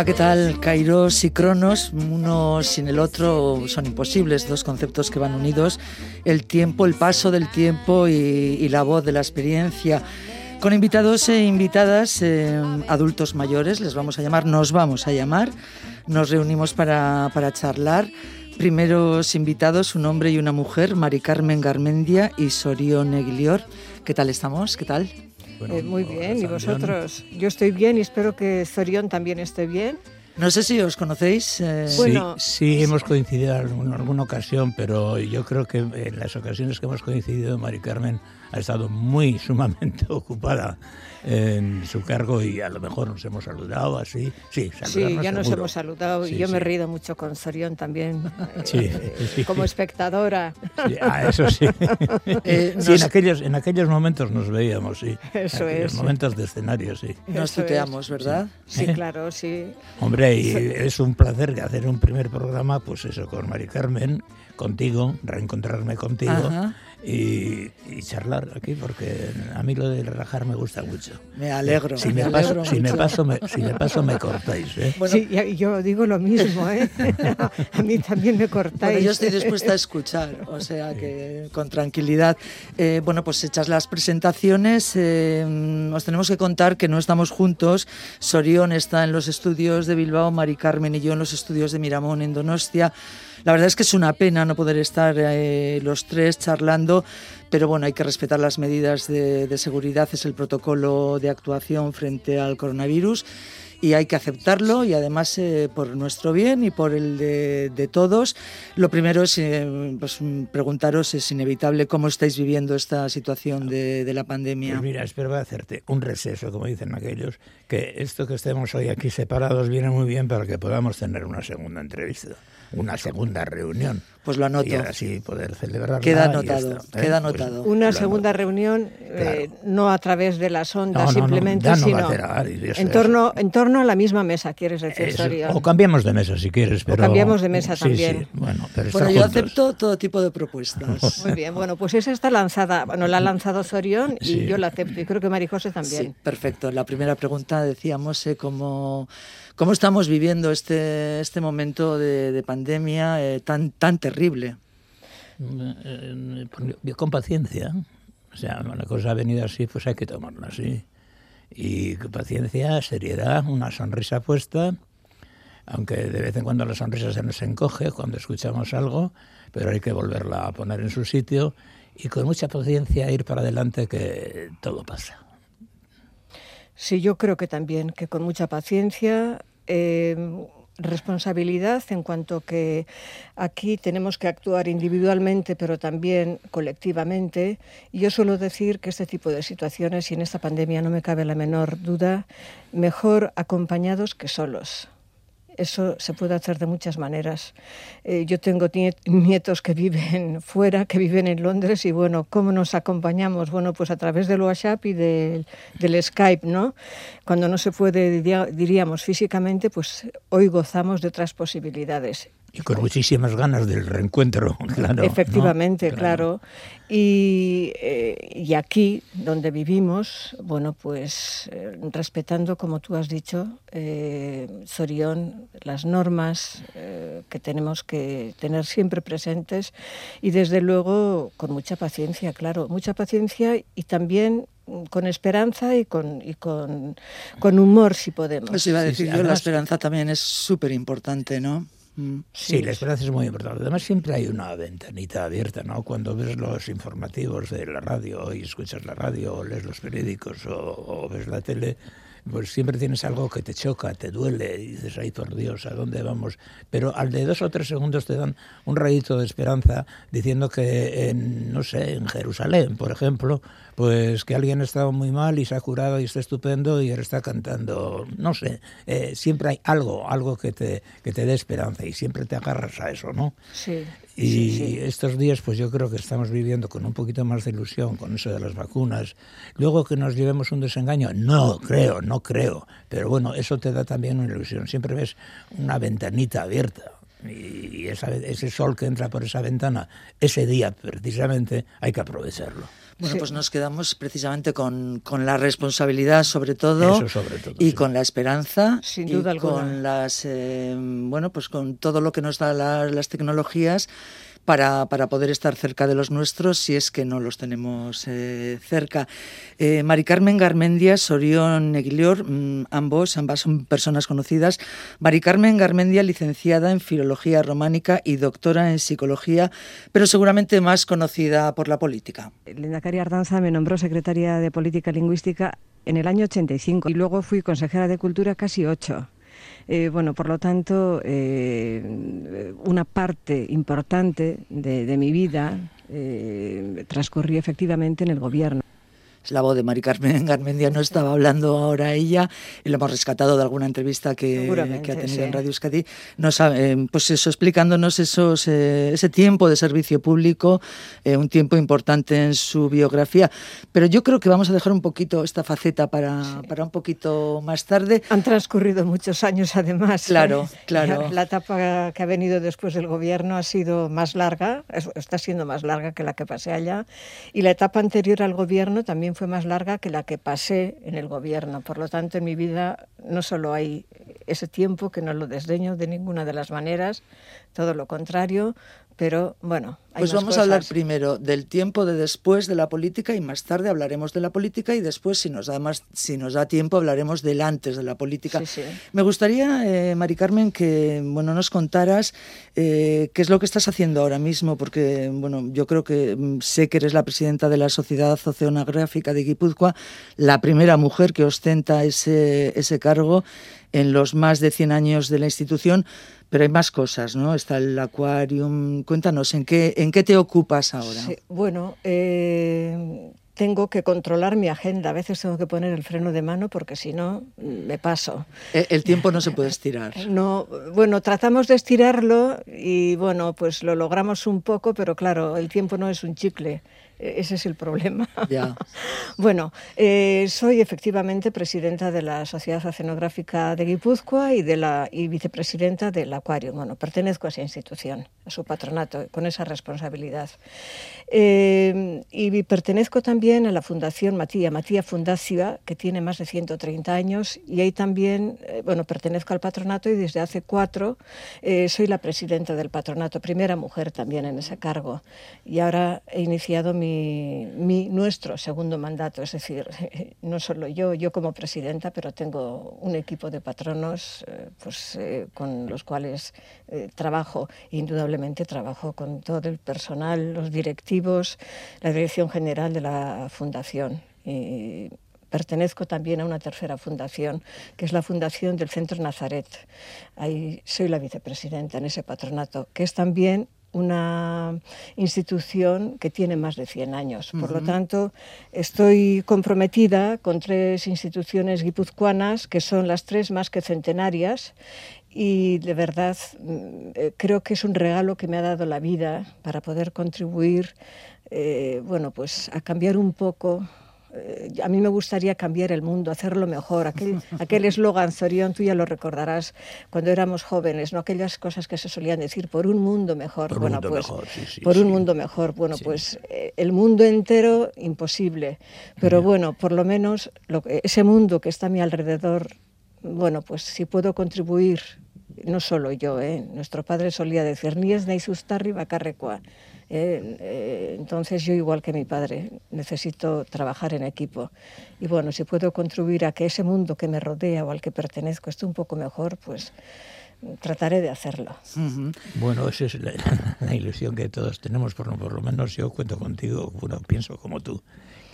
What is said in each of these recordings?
Hola, ¿qué tal? Kairos y Cronos, uno sin el otro son imposibles, dos conceptos que van unidos. El tiempo, el paso del tiempo y, la voz de la experiencia. Con invitados e invitadas, eh, adultos mayores, les vamos a llamar, nos vamos a llamar. Nos reunimos para, charlar. Primeros invitados, un hombre y una mujer, Mari Carmen Garmendia y Sorión Eglior. ¿Qué tal estamos? ¿Qué tal? Eh, muy bien, ¿y vosotros? Yo estoy bien y espero que Zorión también esté bien. No sé si os conocéis. eh, Sí, Bueno, sí, hemos coincidido en alguna, alguna ocasión, pero yo creo que en las ocasiones que hemos coincidido, Mari Carmen ha estado muy sumamente ocupada en su cargo y a lo mejor nos hemos saludado así. Sí, ya nos seguro. hemos saludado Sí, y yo me he reído mucho con Zorión también, Sí, eh, sí. como espectadora. Sí, ah, eso sí. Eh, nos- en aquellos, en aquellos momentos nos veíamos, sí. Eso En es. momentos de escenario, sí. Nos tuteamos, ¿verdad? Sí, ¿Eh? claro, sí. Hombre, y es un placer hacer un primer programa, pues eso, con Mari Carmen, contigo, reencontrarme contigo Ajá. Y, y charlar aquí, porque a mí lo de relajar me gusta mucho. Me alegro. Si me me, paso, si, me paso, me, si me paso, me cortáis. ¿eh? Bueno, sí, yo digo lo mismo, ¿eh? a mí también me cortáis. Bueno, yo estoy dispuesta a escuchar, o sea que con tranquilidad. Eh, bueno, pues hechas las presentaciones, eh, os tenemos que contar que no estamos juntos. Sorión está en los estudios de Bilbao, Mari Carmen y yo en los estudios de Miramón, en Donostia. La verdad es que es una pena no poder estar eh, los tres charlando, pero bueno, hay que respetar las medidas de, seguridad, es el protocolo de actuación frente al coronavirus y hay que aceptarlo y además eh, por nuestro bien y por el de, todos. Lo primero es eh, pues, preguntaros, es inevitable cómo estáis viviendo esta situación de, de la pandemia. Pues mira, espero hacerte un receso, como dicen aquellos, que esto que estemos hoy aquí separados viene muy bien para que podamos tener una segunda entrevista, una segunda reunión. Pues lo anoto. Y así poder celebrarla. Queda anotado, está, queda Pues anotado. Una segunda reunión, eh, no a través de las ondas, No, no, no, simplemente, no sino en es. torno, en torno a la misma mesa, quieres decir, Sorión. o cambiamos de mesa si quieres, pero... cambiamos de mesa Sí, también. sí, bueno, pero Bueno, yo juntos. acepto todo tipo de propuestas. Muy bien, bueno, pues esa está lanzada, bueno, la ha lanzado Zorión y Sí. yo la acepto y creo que Marijose Sí, también. perfecto. La primera pregunta decíamos eh, cómo, cómo estamos viviendo este, este momento de, de pandemia eh, tan, tan terrible. Eh, eh, con paciencia. O sea, una cosa ha venido así, pues hay que tomarla así. Y con paciencia, seriedad, una sonrisa puesta, aunque de vez en cuando la sonrisa se nos encoge cuando escuchamos algo, pero hay que volverla a poner en su sitio y con mucha paciencia ir para adelante que todo pasa. Sí, yo creo que también, que con mucha paciencia, eh, responsabilidad en cuanto que aquí tenemos que actuar individualmente, pero también colectivamente. Y yo suelo decir que este tipo de situaciones, y en esta pandemia no me cabe la menor duda, mejor acompañados que solos. Eso se puede hacer de muchas maneras. Eh, yo tengo nie- nietos que viven fuera, que viven en Londres, y bueno, ¿cómo nos acompañamos? Bueno, pues a través del WhatsApp y del, Skype, ¿no? Cuando no se puede, diría- diríamos, físicamente, pues hoy gozamos de otras posibilidades. Y con muchísimas ganas del reencuentro, claro. ¿no? Efectivamente, claro. Y, eh, y aquí, donde vivimos, bueno, pues eh, respetando, como tú has dicho, eh, Sorión, las normas eh, que tenemos que tener siempre presentes y desde luego con mucha paciencia, claro, mucha paciencia y también con esperanza y con, y con, con humor si podemos. Eso iba a decir sí, yo, la esperanza también es súper importante, ¿no? Sí, la esperanza es muy importante. Además, siempre hay una ventanita abierta, ¿no? Cuando ves los informativos de la radio y escuchas la radio o lees los periódicos o, o ves la tele, pues siempre tienes algo que te choca, te duele, y dices, ay por Dios, ¿a dónde vamos? Pero al de dos o tres segundos te dan un rayito de esperanza diciendo que, en, no sé, en Jerusalén, por ejemplo, pues que alguien ha estado muy mal y se ha curado y está estupendo y ahora está cantando, no sé, eh, siempre hay algo, algo que te, que te dé esperanza y siempre te agarras a eso, ¿no? Sí. Y estos días, pues yo creo que estamos viviendo con un poquito más de ilusión con eso de las vacunas. Luego que nos llevemos un desengaño, no creo, no creo. Pero bueno, eso te da también una ilusión. Siempre ves una ventanita abierta. Y ese sol que entra por esa ventana, ese día precisamente, hay que aprovecharlo. Bueno, pues nos quedamos precisamente con, con la responsabilidad sobre todo, y con la esperanza Sin duda y con las eh, bueno pues con todo lo que nos da las tecnologías para, poder estar cerca de los nuestros si es que no los tenemos eh, cerca. Eh, Mari Carmen Garmendia, Sorión Neguilior, mm, ambos, ambas son personas conocidas. Mari Carmen Garmendia, licenciada en Filología Románica y doctora en Psicología, pero seguramente más conocida por la política. Linda Cari Ardanza me nombró secretaria de Política Lingüística en el año 85 y luego fui consejera de Cultura casi ocho. Eh, bueno, por lo tanto, eh, una parte importante de, mi vida eh, transcurrió efectivamente en el gobierno es la voz de Mari Carmen Garmendia, no estaba hablando ahora ella, y lo hemos rescatado de alguna entrevista que, que ha tenido en Radio Euskadi, nos, eh, pues eso, explicándonos esos, eh, ese tiempo de servicio público, eh, un tiempo importante en su biografía. Pero yo creo que vamos a dejar un poquito esta faceta para, para un poquito más tarde. Han transcurrido muchos años además. Claro, claro. La, la etapa que ha venido después del gobierno ha sido más larga, está siendo más larga que la que pasé allá, y la etapa anterior al gobierno también fue más larga que la que pasé en el gobierno. Por lo tanto, en mi vida no solo hay ese tiempo, que no lo desdeño de ninguna de las maneras, todo lo contrario, pero bueno. pues vamos a hablar primero del tiempo de después de la política y más tarde hablaremos de la política y después, si nos da más, si nos da tiempo, hablaremos del antes de la política. Me gustaría, eh, Mari Carmen, que bueno nos contaras eh, qué es lo que estás haciendo ahora mismo, porque bueno, yo creo que mm, sé que eres la presidenta de la Sociedad Oceanográfica de Guipúzcoa, la primera mujer que ostenta ese, ese cargo en los más de 100 años de la institución pero hay más cosas, ¿no? Está el aquarium. Cuéntanos, ¿en qué, en qué te ocupas ahora? bueno, eh, tengo que controlar mi agenda. A veces tengo que poner el freno de mano porque si no, me paso. Eh, el tiempo no se puede estirar. No, bueno, tratamos de estirarlo y bueno, pues lo logramos un poco, pero claro, el tiempo no es un chicle. Ese es el problema. bueno, eh, soy efectivamente presidenta de la Sociedad Oceanográfica de Guipúzcoa y, de la, y vicepresidenta del Acuario. Bueno, pertenezco a esa institución, a su patronato, con esa responsabilidad. Eh, y pertenezco también a la Fundación Matía, Matía Fundacia, que tiene más de 130 años, y ahí también, eh, bueno, pertenezco al patronato y desde hace cuatro soy la presidenta del patronato, primera mujer también en ese cargo. Y ahora he iniciado mi mi, nuestro segundo mandato, es decir, no solo yo, yo como presidenta, pero tengo un equipo de patronos eh, pues, eh, con los cuales eh, trabajo, indudablemente trabajo con todo el personal, los directivos, la dirección general de la fundación. Y pertenezco también a una tercera fundación, que es la Fundación del Centro Nazaret. Ahí soy la vicepresidenta en ese patronato, que es también una institución que tiene más de 100 años. Por lo tanto, estoy comprometida con tres instituciones guipuzcoanas, que son las tres más que centenarias, y de verdad mm, eh, creo que es un regalo que me ha dado la vida para poder contribuir eh, bueno, pues a cambiar un poco eh, a mí me gustaría cambiar el mundo, hacerlo mejor. Aquel eslogan, Zorión, tú ya lo recordarás cuando éramos jóvenes, ¿no? aquellas cosas que se solían decir, por un mundo mejor. Por bueno, un mundo pues, mejor, sí, sí, Por sí. un mundo mejor. Bueno, pues eh, el mundo entero, imposible. Pero bueno, por lo menos lo, ese mundo que está a mi alrededor, bueno, pues si puedo contribuir, no solo yo, ¿eh? nuestro padre solía decir, ni es Naisustarri Bacarrecua. Eh, eh, entonces yo, igual que mi padre, necesito trabajar en equipo. Y bueno, si puedo contribuir a que ese mundo que me rodea o al que pertenezco esté un poco mejor, pues trataré de hacerlo. Bueno, esa es la, ilusión que todos tenemos, por, por, lo menos yo cuento contigo, bueno, pienso como tú.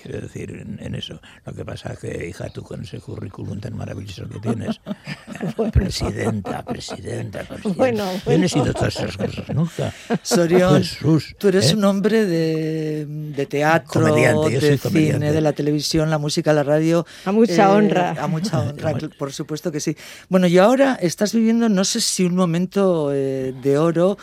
Quiero decir, en, eso. Lo que pasa es que, hija, tú con ese currículum tan maravilloso que tienes, presidenta, presidenta, presidenta. Bueno, Yo no he sido todas esas cosas nunca. Sorión, tú eres ¿eh? un hombre de, de teatro, de cine, de la televisión, la música, la radio. A mucha eh, honra. A mucha honra, por supuesto que sí. Bueno, y ahora estás viviendo, no sé si un momento eh, de oro,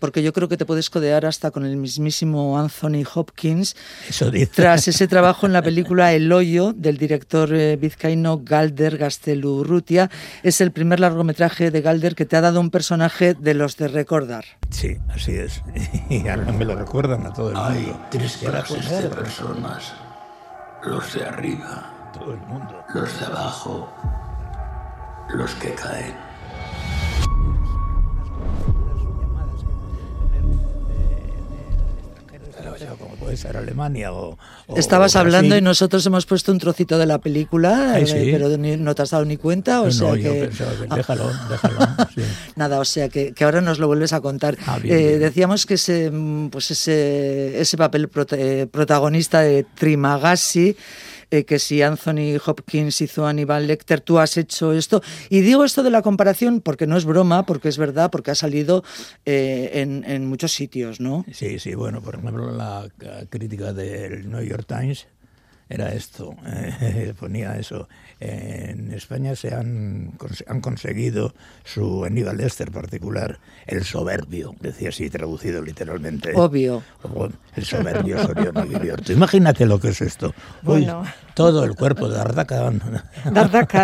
porque yo creo que te puedes codear hasta con el mismísimo Anthony Hopkins. Eso dice. Tras ese trabajo en la película El Hoyo del director eh, vizcaíno Galder Gastelurrutia. Es el primer largometraje de Galder que te ha dado un personaje de los de recordar. Sí, así es. Y ahora me lo recuerdan a todo el mundo. Hay tres clases de personas. Los de arriba. Todo el mundo. Los de abajo. Los que caen. Como puede ser Alemania o... Estabas hablando y nosotros hemos puesto un trocito de la película, eh, pero no te has dado ni cuenta, o sea que... déjalo, déjalo. Nada, o sea que, ahora nos lo vuelves a contar. Ah, eh, decíamos que ese, pues ese, ese papel eh, protagonista de Trimagasi eh, que si Anthony Hopkins hizo Aníbal Lecter, tú has hecho esto. Y digo esto de la comparación porque no es broma, porque es verdad, porque ha salido eh, en, muchos sitios, ¿no? Sí, sí, bueno, por ejemplo, la crítica del New York Times era esto, ponía eso. En España se han, han conseguido su Aníbal Lecter particular, el soberbio, decía así traducido literalmente. Obvio. El soberbio Soriano Guillerto. Imagínate lo que es esto. Bueno. todo el cuerpo de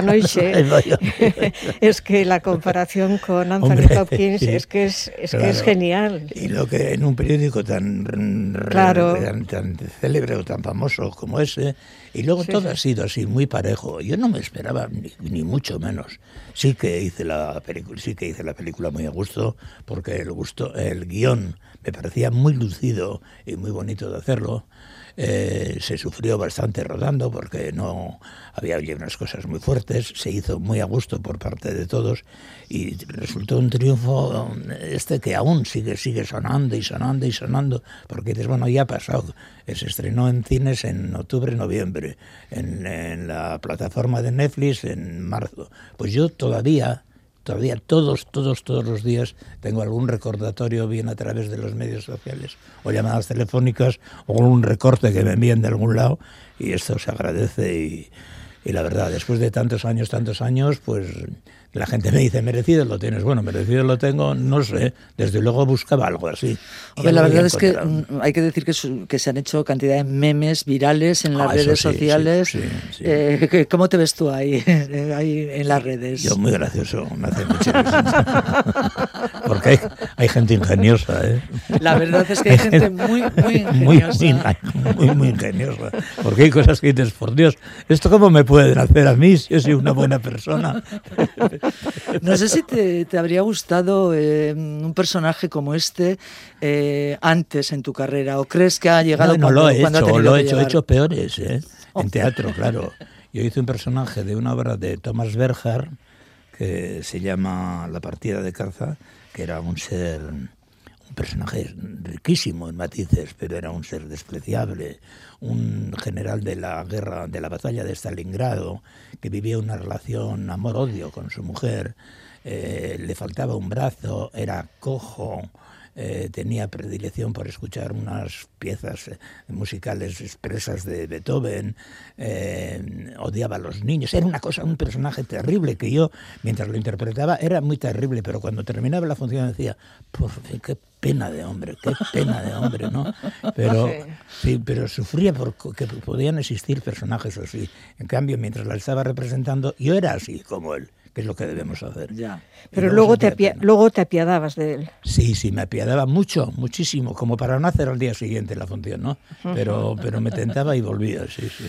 no sé. es que la comparación con Anthony Hopkins es que es, es, que es genial. Y lo que en un periódico tan, claro. tan, célebre o tan famoso como ese, y luego todo ha sido así, muy parejo. Yo no me esperaba ni, ni, mucho menos. Sí que hice la película, sí que hice la película muy a gusto, porque el gusto, el guion me parecía muy lucido y muy bonito de hacerlo. Eh, se sufrió bastante rodando porque no había unas cosas muy fuertes, se hizo muy a gusto por parte de todos y resultó un triunfo este que aún sigue, sigue sonando y sonando y sonando, porque dices, bueno, ya ha pasado, se estrenó en cines en octubre, noviembre, en, en la plataforma de Netflix en marzo. Pues yo todavía todavía todos, todos, todos los días tengo algún recordatorio bien a través de los medios sociales o llamadas telefónicas o un recorte que me envíen de algún lado y esto se agradece y, y la verdad, después de tantos años, tantos años, pues la gente me dice, merecido lo tienes. Bueno, merecido lo tengo, no sé. Desde luego buscaba algo así. la verdad es que mm, hay que decir que, que, se han hecho cantidad de memes virales en las ah, redes sociales. Eh, ¿Cómo te ves tú ahí, ahí, en las redes? Yo muy gracioso, me hace mucho Porque hay, hay, gente ingeniosa. ¿eh? La verdad es que hay gente muy, muy ingeniosa. Muy, muy, ingeniosa. Porque hay cosas que dices, por Dios, ¿esto cómo me pueden hacer a mí si yo soy una buena persona? No sé si te, habría gustado eh, un personaje como este eh, antes en tu carrera o crees que ha llegado no, cuando, lo he hecho, lo he hecho, hecho peores ¿eh? en teatro, claro. Yo hice un personaje de una obra de Thomas Berger que se llama La partida de caza, que era un ser un personaje riquísimo en matices, pero era un ser despreciable, un general de la guerra, de la batalla de Stalingrado, que vivía una relación amor-odio con su mujer, eh, le faltaba un brazo, era cojo, eh, tenía predilección por escuchar unas piezas eh, musicales expresas de Beethoven, eh, odiaba a los niños, era una cosa, un personaje terrible que yo, mientras lo interpretaba, era muy terrible, pero cuando terminaba la función decía, por qué pena de hombre, qué pena de hombre, ¿no? Pero sí, pero sufría porque podían existir personajes así. En cambio, mientras la estaba representando, yo era así como él que es lo que debemos hacer. Ya. Pero luego te, luego te apiadabas de él. Sí, sí, me apiadaba mucho, muchísimo, como para no hacer al día siguiente la función, ¿no? Pero, pero me tentaba y volvía, sí, sí.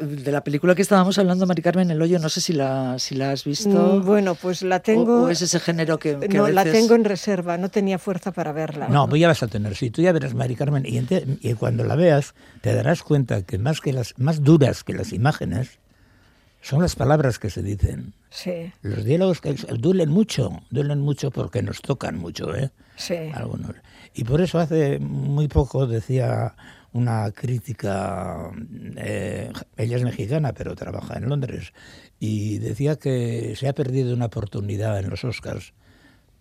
De la película que estábamos hablando, Mari Carmen, El Hoyo, no sé si la, si la has visto. Mm, bueno, pues la tengo. ¿O, es ese género que.? no, la tengo en reserva, no tenía fuerza para verla. No, pues ya vas a tener, sí, tú ya verás, Mari Carmen, y, y cuando la veas, te darás cuenta que más, que las, más duras que las imágenes son las palabras que se dicen. Sí, Los diálogos que duelen mucho, duelen mucho porque nos tocan mucho, ¿eh? sí. Algunos. Y por eso hace muy poco decía una crítica, eh, ella es mexicana pero trabaja en Londres, y decía que se ha perdido una oportunidad en los Oscars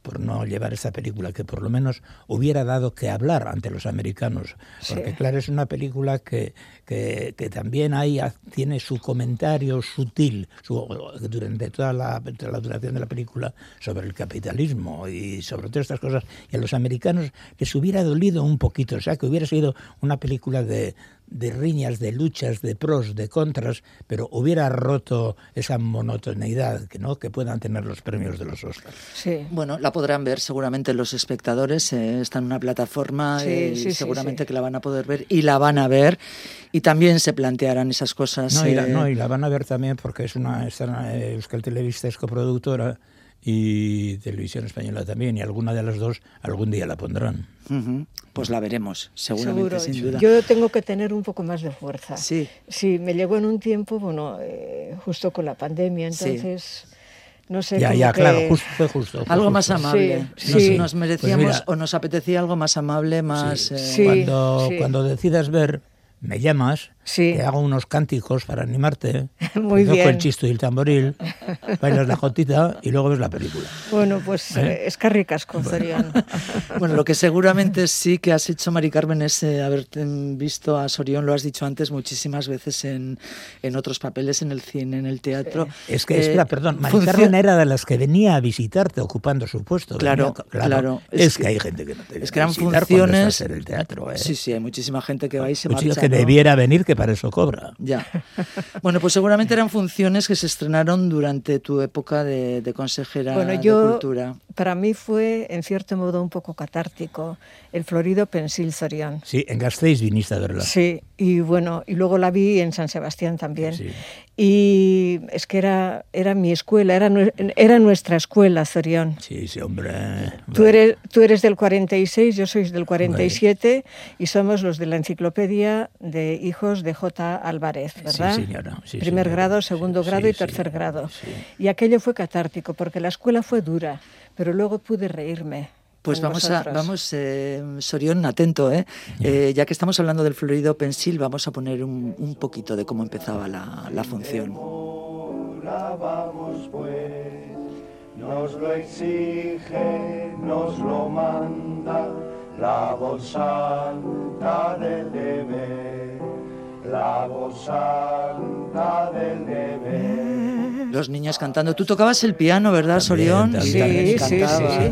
por no llevar esta película, que por lo menos hubiera dado que hablar ante los americanos. Porque claro, es una película que, que, que también ahí ha- tiene su comentario sutil su- durante toda la, toda la duración de la película sobre el capitalismo y sobre todas estas cosas. Y a los americanos les hubiera dolido un poquito, o sea, que hubiera sido una película de, de riñas, de luchas, de pros, de contras, pero hubiera roto esa monotoneidad que no que puedan tener los premios de los Oscars. sí. Bueno, la podrán ver seguramente los espectadores. eh, está en una plataforma Sí, eh, y sí, sí, seguramente sí. que la van a poder ver y la van a ver. Y también se plantearán esas cosas. No y, la, eh, no, y la van a ver también porque es una está, eh, Euskal Televista es coproductora y Televisión Española también, y alguna de las dos algún día la pondrán. Pues la veremos, seguramente, Seguro. sin duda. Yo tengo que tener un poco más de fuerza. Sí. Sí, me llegó en un tiempo, bueno, eh, justo con la pandemia, Sí. entonces, no sé. Ya, ya, que- claro, justo, fue justo. fue Algo más amable. Sí, nos, sí. nos Pues merecíamos mira. o nos apetecía algo más amable, más... Sí. eh, Sí. Cuando, sí. cuando decidas ver, me llamas, Sí. te hago unos cánticos para animarte, Muy bien. el chisto y el tamboril, bailas la jotita y luego ves la película. Bueno, pues eh, es carricasco, Zorian. Bueno, lo que seguramente sí que has hecho, Mari Carmen, es eh, haberte mm, visto a Sorión, lo has dicho antes muchísimas veces en, en otros papeles, en el cine, en el teatro. Es que, Eh, espera, perdón, Mari Carmen era de las que venía a visitarte ocupando su puesto. Claro, venía- claro. Es, Es que, que- hay gente que no te es que eran funciones- en el teatro. ¿eh? Sí, sí, hay muchísima gente que va y se Un chico marcha. que ¿no? debiera venir, que para eso cobra. Ya. Bueno, pues seguramente eran funciones que se estrenaron durante tu época de, de consejera Bueno, de yo, Cultura. para mí fue, en cierto modo, un poco catártico el florido Pensil Zorian. Sí, en Gasteiz viniste a verla. Sí, y bueno, y luego la vi en San Sebastián también. Sí. Y es que era, era mi escuela, era, nue- era nuestra escuela, Zorión. Sí, sí, hombre. Tú eres, tú eres del 46, yo soy del 47 y somos los de la enciclopedia de hijos de J. Álvarez, ¿verdad? señora, sí, Primer señora. grado, segundo grado y tercer grado. sí. Y aquello fue catártico porque la escuela fue dura, pero luego pude reírme. Pues vamos a, vosotros. vamos, eh, Sorión, atento, ¿eh? Eh, Ya que estamos hablando del florido pensil, vamos a poner un, un poquito de cómo empezaba la, la función. Vamos pues, nos lo exige, nos lo manda la voz santa del deber, la voz santa del. Los niños cantando. Tú tocabas el piano, ¿verdad, Sorión? Sí. Sí,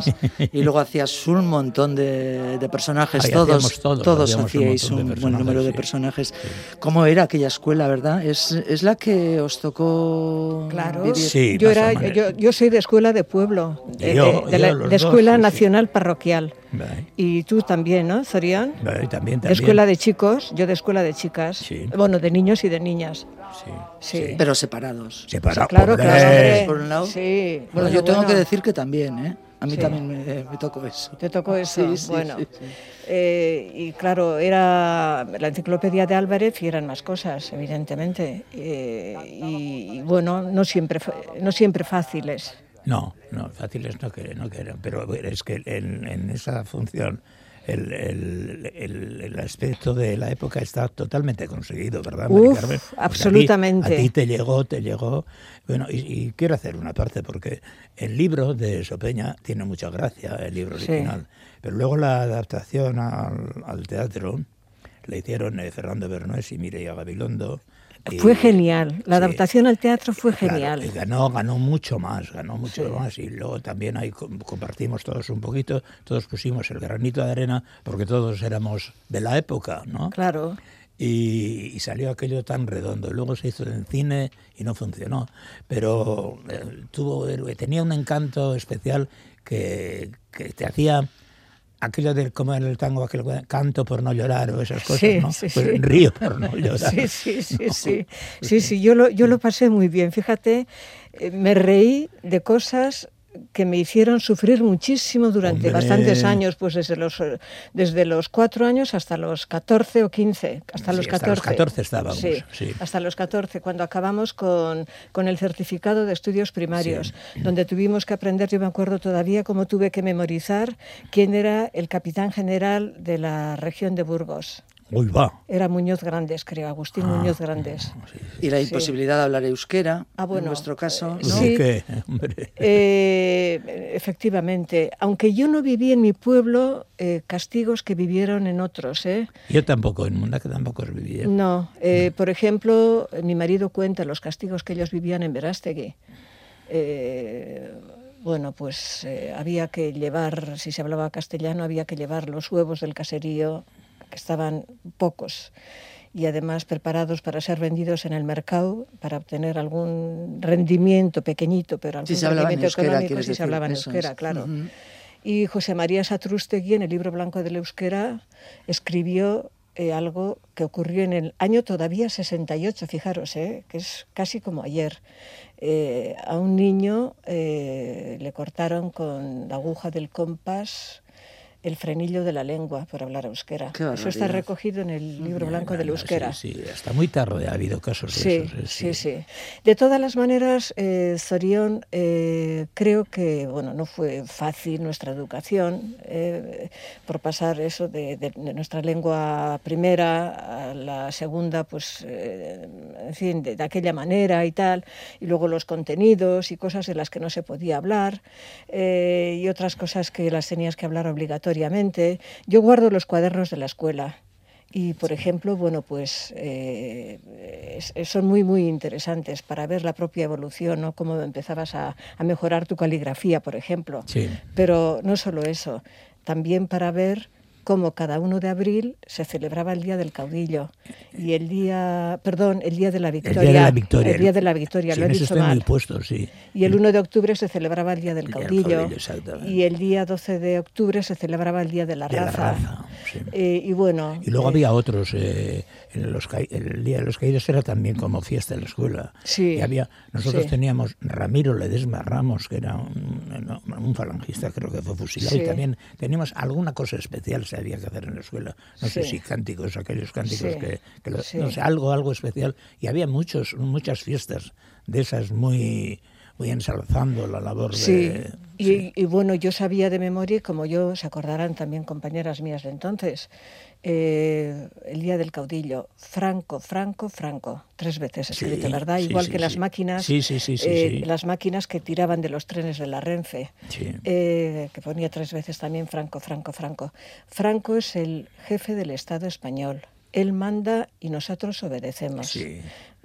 sí. Y luego hacías un montón de, de personajes. Ahí todos todos, todos hacíamos un hacíais un, de buen número de personajes. ¿Cómo era aquella escuela, verdad? Es, es la que os tocó Claro, vivir. Sí, yo, era, yo, yo soy de escuela de pueblo, de, Yo- de- de yo la, de dos, escuela sí, sí. nacional parroquial. Vale, Y tú también, ¿no, Zorián? vale, también, De también. escuela de chicos, yo de escuela de chicas. Sí. Bueno, de niños y de niñas. Sí, Sí. Pero separados. Separado, claro, hombre. claro, hombre. Por un lado. Sí. Bueno, yo tengo bueno. que decir que también, ¿eh? A mí Sí. también me, me tocó eso. Te tocó eso. Sí, sí, bueno. sí, sí. Eh, y claro, era la enciclopedia de Álvarez y eran más cosas, evidentemente. Eh, y, y bueno, no siempre, fa- no siempre fáciles. No, no, fáciles no que no que eran, pero es que en, en esa función el, el, el- el aspecto de la época está totalmente conseguido, ¿verdad, Mari Uf, Carmen? A ti- absolutamente. A ti, te llegó, te llegó. Bueno, y, y quiero hacer una parte porque el libro de Sopeña tiene mucha gracia, el libro Sí. original, pero luego la adaptación al, al teatro la hicieron eh, Fernando Bernés y Mireia Gabilondo. Fue genial. La sí. adaptación al teatro fue Claro, genial. y ganó, ganó mucho más, ganó mucho más. Y luego también ahí com- compartimos todos un poquito, todos pusimos el granito de arena, porque todos éramos de la época, ¿no? Claro. Y, y salió aquello tan redondo. Luego se hizo en cine y no funcionó. Pero eh, tuvo, tenía un encanto especial que, que te hacía aquello del como en el tango, aquel canto por no llorar o esas cosas, Sí, ¿no? sí, Pues sí. río por no llorar. Sí, sí, sí, sí. Sí, sí, yo lo, yo lo pasé muy bien. Fíjate, eh, me reí de cosas que me hicieron sufrir muchísimo durante Hombre. bastantes años, pues desde los, desde los cuatro años hasta los 14 o 15, hasta Sí, los hasta 14. los 14 estábamos, Sí, sí. hasta los 14, cuando acabamos con, con el certificado de estudios primarios, donde tuvimos que aprender, yo me acuerdo todavía cómo tuve que memorizar quién era el capitán general de la región de Burgos. Uy, va. Era Muñoz Grandes, creo, Agustín Ah, Muñoz Grandes. Y la Sí. imposibilidad de hablar euskera, Ah, bueno, en nuestro caso, eh, ¿no? sí. ¿Qué? Hombre. Eh, efectivamente, aunque yo no viví en mi pueblo, eh, castigos que vivieron en otros. ¿eh? Yo tampoco, en Mundaca tampoco os viví. ¿eh? No, eh, por ejemplo, mi marido cuenta los castigos que ellos vivían en Verástegui. Eh, bueno, pues eh, había que llevar, si se hablaba castellano, había que llevar los huevos del caserío, que estaban pocos, y además preparados para ser vendidos en el mercado, para obtener algún rendimiento pequeñito, pero algún en rendimiento euskera, económico si se hablaba en euskera, es. claro. Y José María Satrústegui, en el libro blanco del euskera, escribió eh, algo que ocurrió en el año todavía 68, fijaros, eh, que es casi como ayer. Eh, a un niño eh, le cortaron con la aguja del compás el frenillo de la lengua por hablar euskera. Eso está recogido en el libro blanco del Sí, euskera. Sí, hasta muy tarde ha habido casos de Sí, esos. ¿eh? sí, sí. De todas las maneras, eh, Zorión, eh, creo que bueno, no fue fácil nuestra educación eh, por pasar eso de, de- de nuestra lengua primera a la segunda, pues, en fin, de, de aquella manera y tal, y luego los contenidos y cosas de las que no se podía hablar y otras cosas que las tenías que hablar obligatoriamente. Yo guardo los cuadernos de la escuela. Y, por ejemplo, bueno, pues eh, son muy, muy interesantes para ver la propia evolución, ¿no? Cómo empezabas a, a mejorar tu caligrafía, por ejemplo. Sí. Pero no solo eso, también para ver cómo cada 1 de abril se celebraba el Día del Caudillo y el día, perdón, el Día de la El Victoria. día de la victoria. El Día de la Victoria, Sí, lo he dicho mal. puesto, sí. Y el 1 de octubre se celebraba el Día del El Caudillo. Exactamente. y el día 12 de octubre se celebraba el Día de la De la Raza. raza, sí. Eh, y bueno. Y luego eh, había otros. eh, en los el Día de los Caídos era también como fiesta en la escuela. Sí, Y había, nosotros sí. teníamos Ramiro Ledesma Ramos, que era un, un falangista, creo que fue fusilado. Y también teníamos alguna cosa especial había que hacer en la escuela. No sé si cánticos, aquellos cánticos Sí, que, que lo- sí. no sé, algo, algo especial. Y había muchos, muchas fiestas de esas muy, muy ensalzando la labor Sí, de. y, sí. y bueno, yo sabía de memoria, como yo, se acordarán también compañeras mías de entonces, eh, el día del caudillo, Franco, Franco, Franco, tres veces escrito, Sí, ¿verdad? Igual sí, que las sí. máquinas, Sí, sí, sí, sí, eh, las máquinas que tiraban de los trenes de la Renfe, eh, que ponía tres veces también Franco, Franco, Franco. Franco es el jefe del Estado español. Él manda y nosotros obedecemos.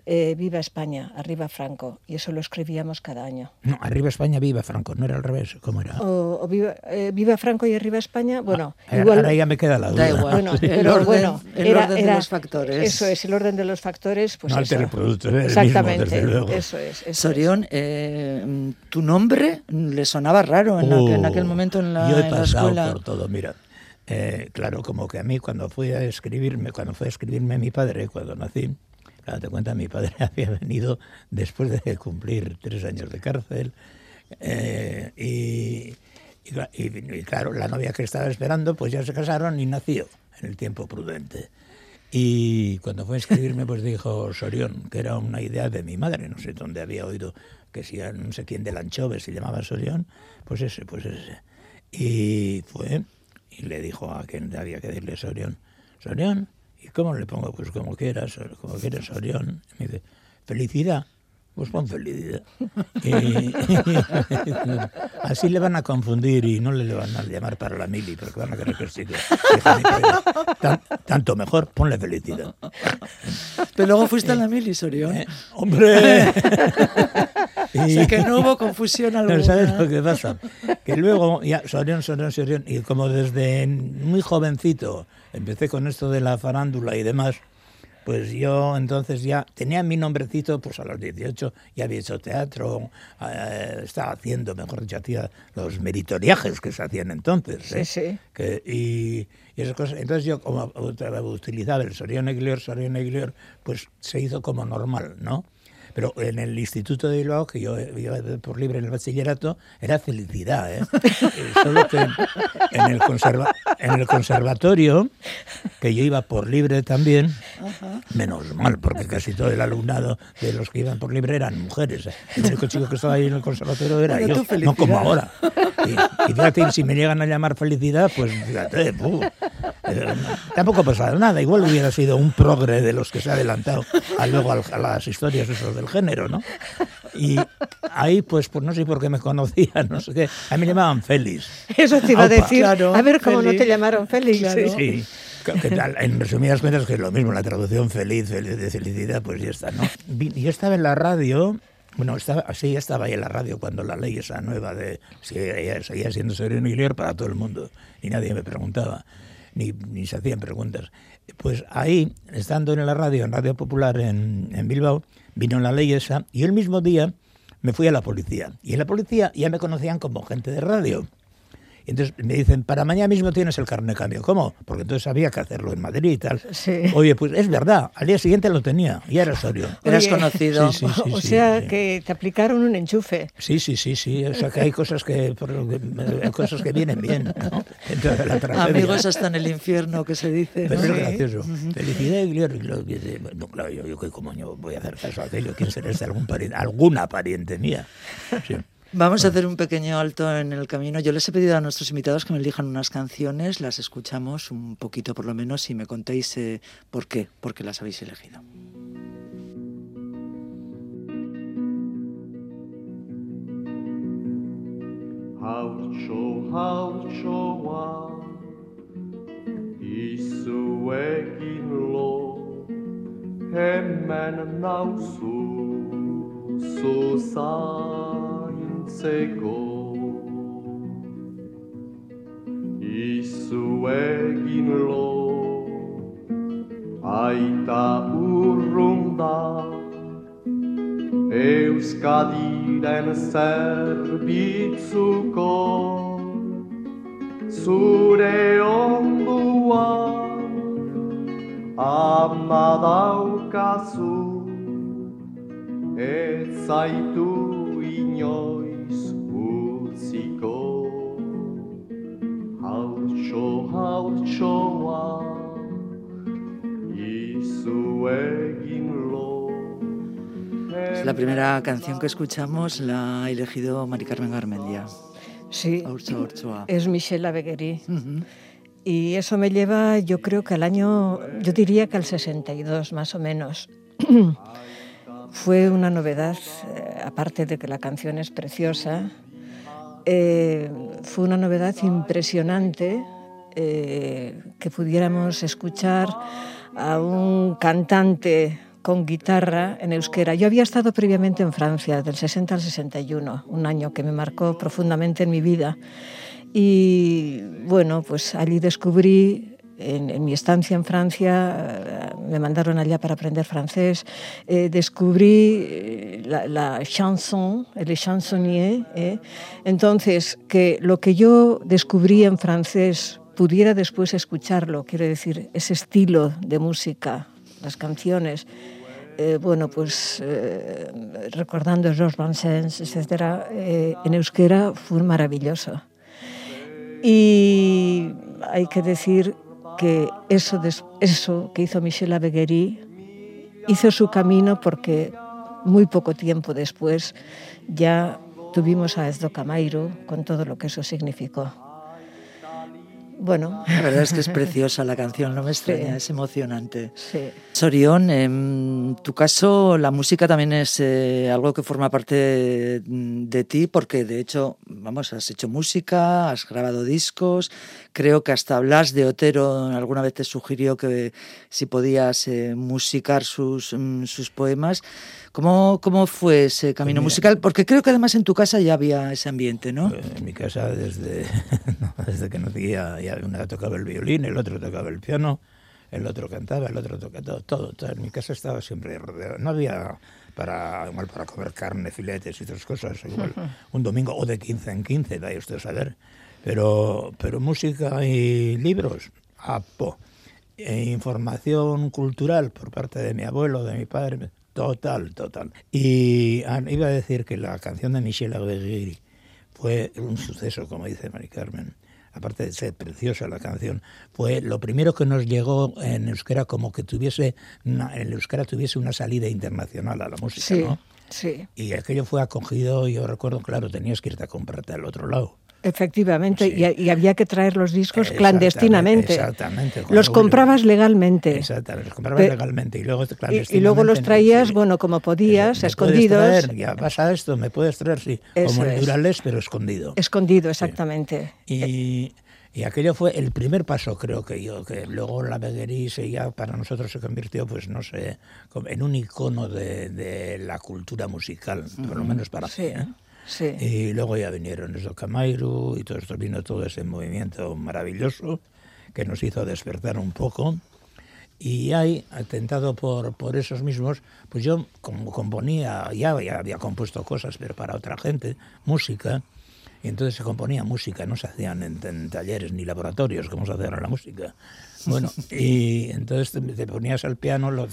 Sí. Eh, viva España, arriba Franco. Y eso lo escribíamos cada año. No, arriba España, viva Franco, no era al revés, ¿cómo era? O, o viva, eh, viva Franco y arriba España, bueno, Ahora- igual... Ahora ya me queda la duda. Da igual. Bueno, El pero orden- bueno, el era- orden de era- los factores. Eso es, el orden de los factores, pues no eso. el producto, el Exactamente, mismo, desde luego. eso es. eso es. Sorión, eh, tu nombre le sonaba raro en, aquel, en aquel Uh, momento en la, Yo he en la pasado escuela. por todo, mira. Eh, claro, como que a mí cuando fui a escribirme, cuando fue a escribirme mi padre, cuando nací, claro, te cuenta, mi padre había venido después de cumplir tres años de cárcel eh, y, y cla- y- y claro, la novia que estaba esperando, pues ya se casaron y nació en el tiempo prudente. Y cuando fue a escribirme, pues dijo Sorión, que era una idea de mi madre, no sé dónde había oído que si no sé quién del Anchove se llamaba Sorión, pues ese, pues ese. Y fue y le dijo a quien había que decirle Sorión, Sorión, ¿y cómo le pongo? Pues como quieras, como quieras Sorión. Y me dice, felicidad. Pues pon felicidad. Y- así le van a confundir y no le van a llamar para la mili, porque van a creer que padre, "Tan- tanto mejor, ponle felicidad. Pero luego fuiste a la mili, Sorión. Eh, ¡Hombre! O sea que no hubo confusión alguna. Pero ¿sabes lo que pasa? Que luego, ya, Sorión, Sorión, Sorión, y como desde muy jovencito empecé con esto de la farándula y demás, pues yo entonces ya tenía mi nombrecito, pues a los 18 ya había hecho teatro, eh, estaba haciendo, mejor dicho, hacía los meritoriajes que se hacían entonces. Sí, ¿eh? sí. Que- y, y esas cosas. Entonces yo como ut- utilizaba el Sorión Eglior, Sorión Eglior, pues se hizo como normal, ¿no? Pero en el Instituto de Bilbao, que yo iba por libre en el bachillerato, era felicidad. ¿eh? Solo que en el, conserva en el conservatorio, que yo iba por libre también, menos mal, porque casi todo el alumnado de los que iban por libre eran mujeres. ¿eh? El único chico que estaba ahí en el conservatorio era yo, no como ahora. Y, y, fíjate, si me llegan a llamar felicidad, pues fíjate, puh, tampoco ha pasado nada. Igual hubiera sido un progre de los que se ha adelantado a luego a las historias esos del género, ¿no? Y ahí, pues, pues no sé por qué me conocían, no sé qué. A mí me llamaban Félix. Eso te iba a decir. a ver cómo no te llamaron Félix. Sí. en resumidas cuentas, que es lo mismo, la traducción feliz, feliz de felicidad, pues ya está, ¿no? Yo estaba en la radio, bueno, estaba, sí, estaba ahí en la radio cuando la ley esa nueva de seguía, seguía siendo sereno y para todo el mundo y nadie me preguntaba, ni, ni se hacían preguntas. Pues ahí, estando en la radio, en Radio Popular en, en Bilbao, vino la ley esa y el mismo día me fui a la policía. Y en la policía ya me conocían como gente de radio. Y entonces me dicen, para mañana mismo tienes el carnet de cambio. ¿Cómo? Porque entonces había que hacerlo en Madrid y tal. Oye, pues es verdad, al día siguiente lo tenía, y era Osorio. Eras conocido. o sea, que te aplicaron un enchufe. Sí, sí, sí, sí. O sea, que hay cosas que, cosas que vienen bien. ¿no? Amigos hasta en el infierno, que se dice. Pero es gracioso. Felicidad y gloria. No, claro, yo, yo ¿cómo yo voy a hacer caso a aquello? ¿Quién será este? ¿Algún pariente, alguna pariente mía? Sí. Vamos a hacer un pequeño alto en el camino. Yo les he pedido a nuestros invitados que me elijan unas canciones, las escuchamos un poquito por lo menos y me contéis eh, por qué, por qué las habéis elegido. Seko Izu egin lo Aita urrunda. Euskadiren zerbitzuko Zure onduan Ama daukazu Ez zaitu inoiz la primera canción que escuchamos la ha elegido Mari Carmen Garmendia. Sí, es Michelle Beguerí. Y eso me lleva, yo creo que al año, yo diría que al 62 más o menos. Fue una novedad, eh, aparte de que la canción es preciosa, eh, fue una novedad impresionante eh, que pudiéramos escuchar a un cantante con guitarra en euskera. Yo había estado previamente en Francia, del 60 al 61, un año que me marcó profundamente en mi vida. Y bueno, pues allí descubrí en, mi estancia en Francia, eh, me mandaron allá para aprender francés, eh, descubrí eh, la, chanson, el chansonnier. Entonces, que lo que yo descubrí en francés pudiera después escucharlo, quiero decir, ese estilo de música, las canciones, bueno, pues recordando Georges Brassens, etcétera, en euskera fue maravilloso. Y hay que decir que eso, eso que hizo Michel Aveguerí hizo su camino porque muy poco tiempo después ya tuvimos a Ezdo Camairo con todo lo que eso significó. Bueno. La verdad es que es preciosa la canción, no me extraña, es emocionante. Sí. Sorión, en tu caso la música también es eh, algo que forma parte de, ti, porque de hecho, vamos, has hecho música, has grabado discos, creo que hasta Blas de Otero alguna vez te sugirió que si podías eh, musicar sus, mm, sus poemas. ¿Cómo, ¿Cómo fue ese camino pues musical? Porque creo que además en tu casa ya había ese ambiente, ¿no? Pues en mi casa desde, desde que nacía ya uno tocaba el violín, el otro tocaba el piano, el otro cantaba, el otro tocaba todo, todo, En mi casa estaba siempre rodeado. No había para, igual para comer carne, filetes y otras cosas, igual un domingo o de 15 en 15, vaya usted a saber. Pero, pero música y libros, apo. E información cultural por parte de mi abuelo, de mi padre, Total, total. Y ah, iba a decir que la canción de Michel Aguirre fue un suceso, como dice Mari Carmen. Aparte de ser preciosa la canción, fue lo primero que nos llegó en euskera como que tuviese una, en euskera tuviese una salida internacional a la música, Sí, ¿no? sí. Y aquello fue acogido, yo recuerdo, claro, tenías que irte a comprarte al otro lado. Efectivamente, Sí. y, y había que traer los discos Exactamente, clandestinamente. exactamente, Los comprabas legalmente. Exactamente, los comprabas Pe- legalmente y luego Y, clandestinamente. y luego los traías, bueno, como podías, ¿Me puedes escondidos. traer? Ya pasa esto, me puedes traer, sí. Eso Como el es. Durales, pero escondido. Escondido, exactamente. Y, y aquello fue el primer paso, creo que yo, que luego la Beguerí se ya para nosotros se convirtió, pues no sé, en un icono de, de la cultura musical, por lo menos para Sí, mí. ¿eh? Sí. Y luego ya vinieron los Camairu y todo esto, vino todo ese movimiento maravilloso que nos hizo despertar un poco. Y ahí, atentado por, por esos mismos, pues yo como componía, ya, ya había compuesto cosas, pero para otra gente, música, y entonces se componía música, no se hacían en, en talleres ni laboratorios como se hace ahora la música. Bueno, y entonces te, te ponías al piano, lo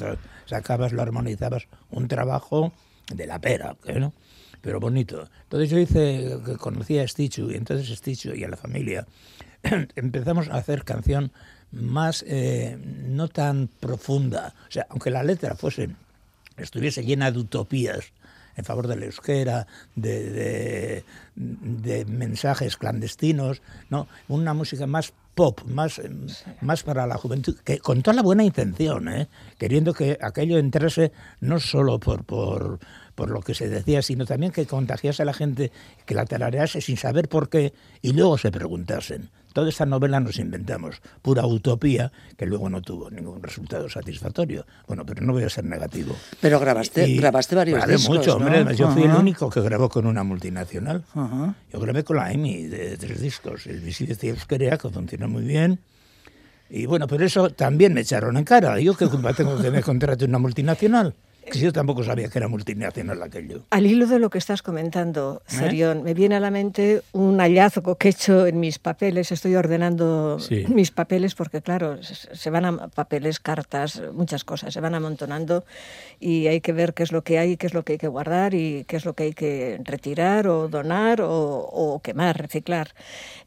sacabas, lo armonizabas, un trabajo de la pera, ¿qué ¿no? Pero bonito. Entonces yo hice, conocí a Stichu, y entonces Stichu y a la familia empezamos a hacer canción más, eh, no tan profunda, o sea, aunque la letra fuese, estuviese llena de utopías en favor del euskera, de, de, de mensajes clandestinos, ¿no? Una música más pop, más, más para la juventud, que con toda la buena intención, ¿eh? queriendo que aquello entrase no solo por, por, por lo que se decía, sino también que contagiase a la gente, que la tararease sin saber por qué y luego se preguntasen. Toda esta novela nos inventamos, pura utopía, que luego no tuvo ningún resultado satisfactorio. Bueno, pero no voy a ser negativo. Pero grabaste, Y- grabaste varios grabé discos, mucho, ¿no? hombre. Yo fui el Ajá. único que grabó con una multinacional. Ajá. Yo grabé con la EMI de tres discos. El Visites de Euskera, que funcionó muy bien. Y bueno, pero eso también me echaron en cara. Yo qué culpa tengo que me contrate una multinacional. Que yo tampoco sabía que era multinacional aquello. Al hilo de lo que estás comentando, ¿Eh? Serión, me viene a la mente un hallazgo que he hecho en mis papeles. Estoy ordenando Sí. mis papeles porque, claro, se se van a papeles, cartas, muchas cosas, se van amontonando y hay que ver qué es lo que hay, qué es lo que hay que guardar y qué es lo que hay que retirar o donar o, o quemar, reciclar,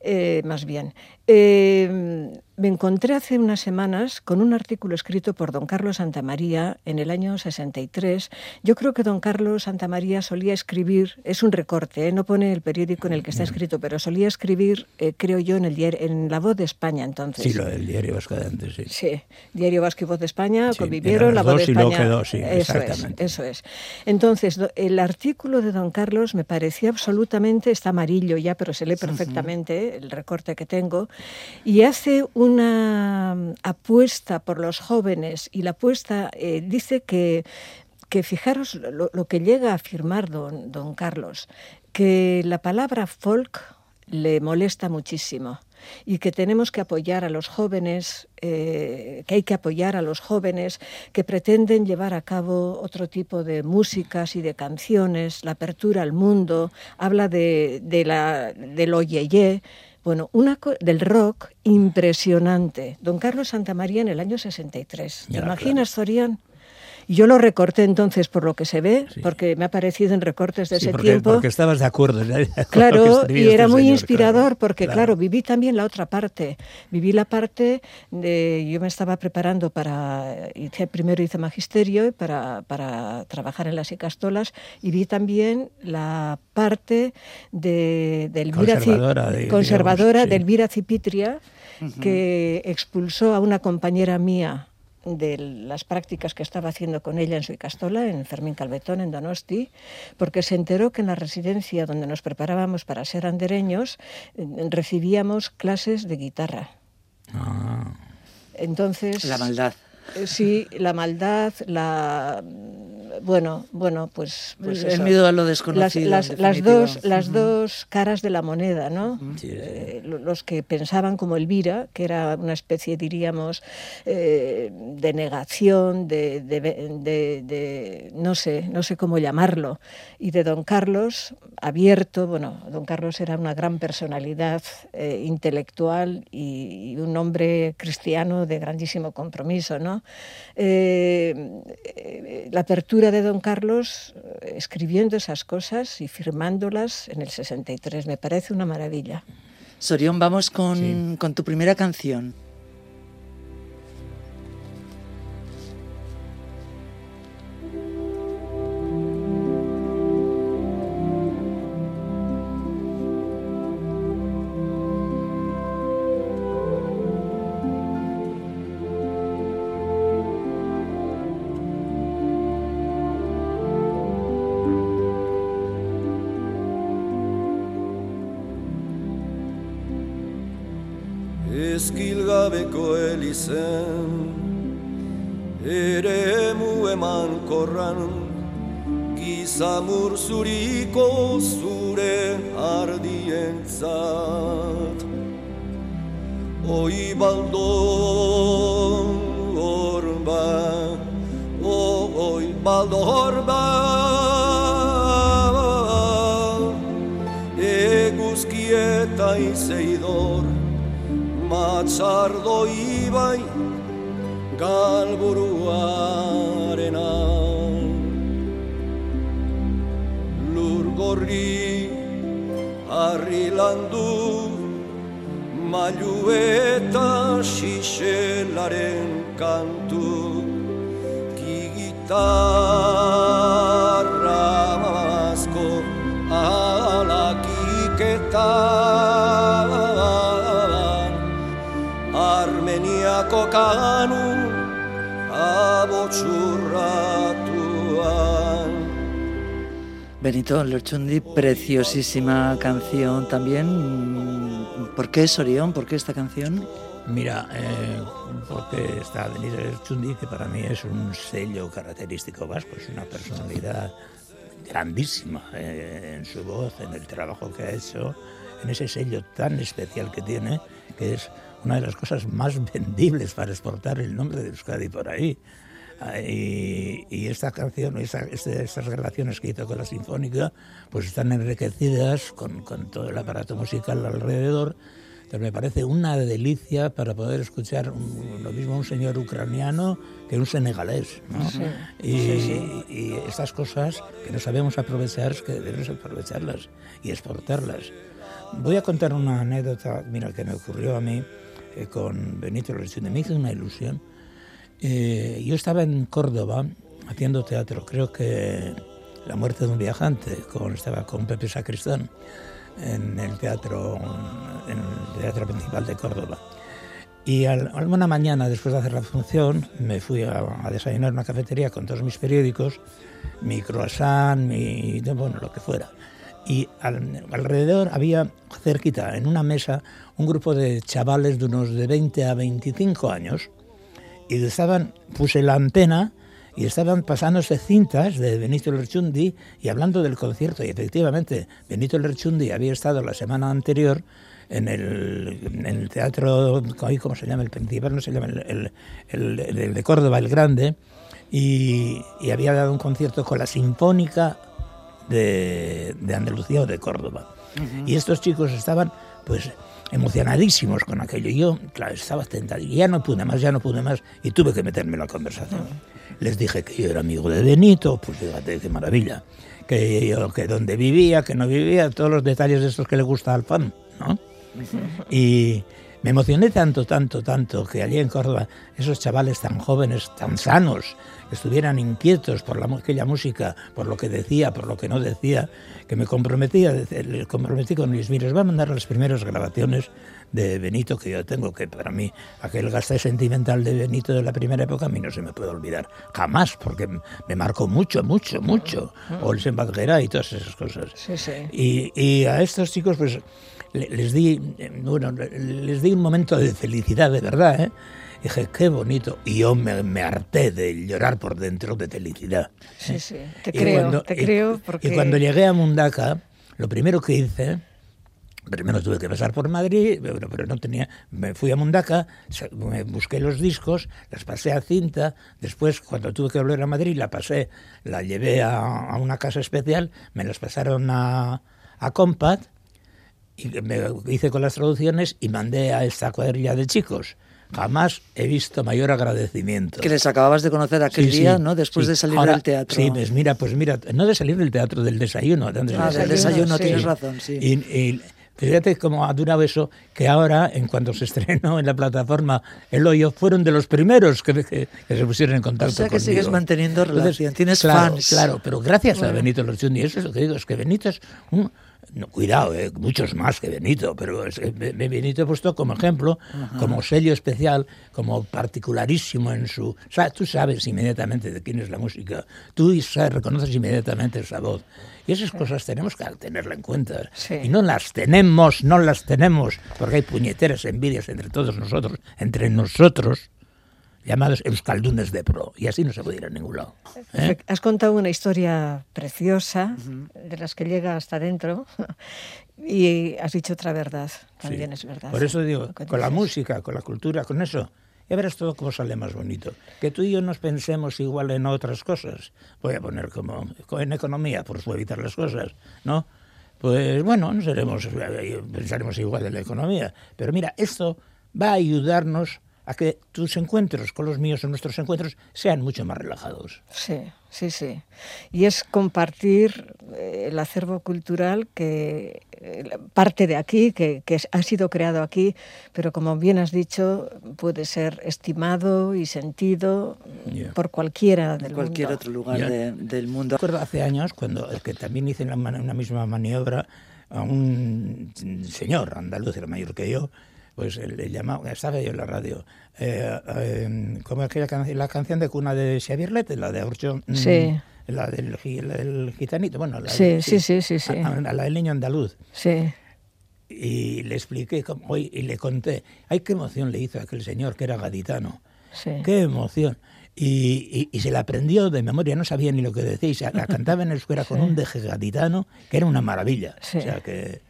eh, más bien. Eh, me encontré hace unas semanas con un artículo escrito por don Carlos Santamaría en el año 63. Yo creo que don Carlos Santamaría solía escribir, es un recorte, ¿eh? no pone el periódico en el que está escrito, pero solía escribir, eh, creo yo, en el diario, en La Voz de España entonces. Sí, lo del diario Vasco de antes, sí. Sí, Diario Vasco y Voz de España Sí, convivieron, la Voz de dos y luego España. quedó, sí, eso exactamente. es, eso es. Entonces, el artículo de Don Carlos me parecía absolutamente, está amarillo ya, pero se lee perfectamente el recorte que tengo, y hace una mm, apuesta por los jóvenes, y la apuesta eh, dice que, que fijaros lo, que llega a afirmar don, don Carlos, que la palabra folk le molesta muchísimo y que tenemos que apoyar a los jóvenes, eh, que hay que apoyar a los jóvenes que pretenden llevar a cabo otro tipo de músicas y de canciones, la apertura al mundo, habla de, de la, del oyeye, bueno, una co- del rock impresionante. Don Carlos Santamaría en el año 63. ¿Te imaginas, Sorian? Yo lo recorté entonces por lo que se ve, Sí. porque me ha aparecido en recortes de Sí, ese porque, tiempo. porque estabas de acuerdo. Claro, y este era muy señor, inspirador claro, porque, claro. viví también la otra parte. Viví la parte de. Yo me estaba preparando para. Hice, primero hice magisterio para, para trabajar en las Icastolas y vi también la parte de, de Elvira, Conservadora, de- conservadora digamos, de sí. Elvira Cipitria, que expulsó a una compañera mía de las prácticas que estaba haciendo con ella en su Icastola, en Fermín Calvetón, en Donosti, porque se enteró que en la residencia donde nos preparábamos para ser andereños eh, recibíamos clases de guitarra. Ah, Entonces, La maldad. Eh, Sí, la maldad, la bueno, bueno, pues, pues el eso. miedo a lo desconocido. las, dos las dos caras de la moneda, ¿no? Eh, lo- los que pensaban como Elvira, que era una especie, diríamos, eh, de negación, de, de- de- de- no sé, no sé cómo llamarlo, y de Don Carlos, abierto. Bueno, don Carlos era una gran personalidad eh, intelectual y, y, un hombre cristiano de grandísimo compromiso. ¿no? Eh, la apertura de don Carlos escribiendo esas cosas y firmándolas en el 63 me parece una maravilla. Sorión, vamos con, sí. con tu primera canción. Zuriko zure ardientzat. Oi baldo horba Oi baldo horba. Eguzkieta izeidor Matzardo ibai galburuarena Lur gorri harri landu Mailu eta xixelaren kantu. Kigitarra mazko alakiketan Armeniako kanu abotxurratuan Benito Lerchundi, preciosísima canción también. ¿Por qué Sorión? ¿Por qué esta canción? Mira, eh, porque está Benito Lerchundi, que para mí es un sello característico vasco, es una personalidad grandísima eh, en su voz, en el trabajo que ha hecho, en ese sello tan especial que tiene, que es una de las cosas más vendibles para exportar el nombre de Euskadi por ahí. Y, y, esta canción, esta, este, estas relaciones que hizo con la Sinfónica, pues están enriquecidas con, con, todo el aparato musical alrededor. Entonces me parece una delicia para poder escuchar un, lo mismo un señor ucraniano que un senegalés. ¿no? Sí, y, sí, sí. y, estas cosas que no sabemos aprovechar, que debemos aprovecharlas y exportarlas. Voy a contar una anécdota, mira, que me ocurrió a mí eh, con Benito Lerchundi. Me hizo una ilusión. Eh, yo estaba en Córdoba haciendo teatro, creo que La muerte de un viajante, con, estaba con Pepe Sacristán en el teatro, teatro principal de Córdoba. Y al, una mañana, después de hacer la función, me fui a, desayunar en una cafetería con todos mis periódicos, mi croissant, mi, bueno, lo que fuera. Y al, alrededor había cerquita, en una mesa, un grupo de chavales de unos de 20 a 25 años, y estaban, puse la antena y estaban pasándose cintas de Benito Lerchundi y hablando del concierto. Y efectivamente, Benito Lerchundi había estado la semana anterior en el, en el teatro, ¿cómo se llama? El principal, no se llama, el, el, el de Córdoba, el grande, y, y, había dado un concierto con la Sinfónica de, de Andalucía o de Córdoba. Uh -huh. Y estos chicos estaban, pues, emocionadísimos con aquello. Y yo, claro, estaba tentado. Y ya no pude más, ya no pude más. Y tuve que meterme en la conversación. Les dije que yo era amigo de Benito, pues fíjate qué maravilla. Que yo, que dónde vivía, que no vivía, todos los detalles de estos que le gusta al fan, ¿no? Y me emocioné tanto, tanto, tanto, que allí en Córdoba, esos chavales tan jóvenes, tan sanos, estuvieran inquietos por la, aquella música, por lo que decía, por lo que no decía, que me comprometía, me comprometí con Luis, os voy a mandar las primeras grabaciones de Benito que yo tengo, que para mí aquel gasto sentimental de Benito de la primera época a mí no se me puede olvidar, jamás, porque me marcó mucho, mucho, mucho, o el y todas esas cosas. Sí, sí. Y, y a estos chicos, pues, les di, bueno, les di un momento de felicidad, de verdad, ¿eh? Dije, qué bonito. Y yo me, me, harté de llorar por dentro de felicidad. Sí, sí, te y creo, cuando, te y, creo. Porque... Y cuando llegué a Mundaka, lo primero que hice Primero tuve que pasar por Madrid, pero, pero no tenía. Me fui a Mundaca, me busqué los discos, las pasé a cinta. Después, cuando tuve que volver a Madrid, la pasé, la llevé a, a una casa especial, me las pasaron a, a Compact y me hice con las traducciones y mandé a esta cuadrilla de chicos. Jamás he visto mayor agradecimiento. Que les acababas de conocer aquel Sí, día, sí, ¿no? Después sí. de salir Ahora, del teatro. Sí, pues mira, pues mira, no de salir del teatro, del desayuno. Ah, del desayuno, tienes razón, sí. Y, y fíjate cómo ha durado eso, que ahora, en cuanto se estrenó en la plataforma El Hoyo, fueron de los primeros que, que- que se pusieron en contacto O sea que conmigo. sigues manteniendo Entonces, relación, tienes claro, fans. Claro, pero gracias a Benito Lerchundi, eso es lo que digo, es que Benito es un... no, cuidado, eh, muchos más que Benito, pero es Be- Benito he puesto como ejemplo, como sello especial, como particularísimo en su... O sea, tú sabes inmediatamente de quién es la música, tú reconoces inmediatamente esa voz. Y esas cosas tenemos que tenerla en cuenta. Sí. Y no las tenemos, no las tenemos, porque hay puñeteras envidias entre todos nosotros, entre nosotros, llamados euskaldunes de pro, y así no se puede ir a ningún lado. ¿eh? Has contado una historia preciosa, de las que llega hasta dentro, y has dicho otra verdad, también Sí. es verdad. Por eso digo, con la música, con la cultura, con eso, ya verás todo cómo sale más bonito. Que tú y yo nos pensemos igual en otras cosas. Voy a poner como en economía, por suavizar las cosas, ¿no? Pues bueno, no seremos, eh, pensaremos igual en la economía. Pero mira, esto va a ayudarnos a que tus encuentros con los míos o nuestros encuentros sean mucho más relajados. Sí, sí, sí. Y es compartir eh, el acervo cultural que eh, parte de aquí, que, que ha sido creado aquí, pero como bien has dicho, puede ser estimado y sentido Ya. por cualquiera del en cualquier mundo. otro lugar Ya. de- del mundo. Recuerdo hace años, cuando que también hice man- una misma maniobra a un señor andaluz, era mayor que yo, pues le llamaba, estaba yo en la radio, eh, eh, como aquella canción, la canción de cuna de Xavier Lete, la de Orcho, mm, Sí. la, del, la del gitanito, bueno, la Sí, de- sí, sí, sí, sí. A, a la del niño andaluz. Sí, Y le expliqué cómo, y le conté, ay, qué emoción le hizo a aquel señor que era gaditano. sí. ¡Qué emoción! Y, y- y se la aprendió de memoria, no sabía ni lo que decía, y se la cantaba en euskera con un deje gaditano, que era una maravilla. Sí. O sea que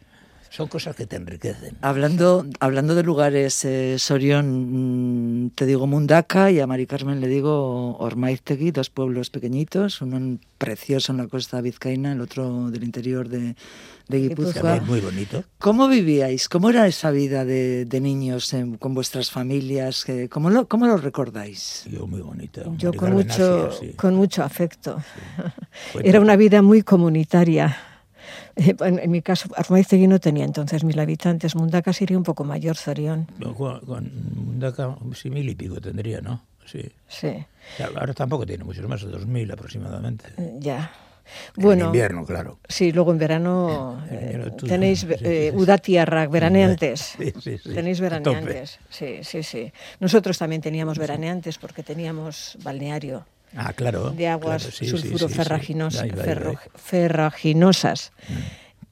son cosas que te enriquecen. Hablando, hablando de lugares, eh, Sorión, mm, te digo Mundaka y a Mari Carmen le digo Ormaiztegui, dos pueblos pequeñitos, uno precioso en la costa vizcaína, el otro del interior de, de Guipúzcoa. Muy bonito. ¿Cómo vivíais? ¿Cómo era esa vida de, de niños en- con vuestras familias? Eh, ¿Cómo lo, cómo lo recordáis? Yo muy bonito. Yo Mari con Carmen mucho, Asia, sí. con mucho afecto. Cuenta. Era una vida muy comunitaria. Eh, En, en mi caso, Armaiztegui no tenía entonces mil habitantes. Mundaka sería un poco mayor, Zorión. Con, con Mundaka, sí, mil y pico tendría, ¿no? Sí. Sí, ahora tampoco tiene muchos más, dos mil aproximadamente. eh, ya. En Bueno, invierno, claro. sí, luego en verano En eh, tú- tenéis eh, sí, veraneantes. Sí. Tenéis veraneantes. Sí, sí, sí. Nosotros también teníamos veraneantes porque teníamos balneario. Ah, claro. de aguas claro, sí.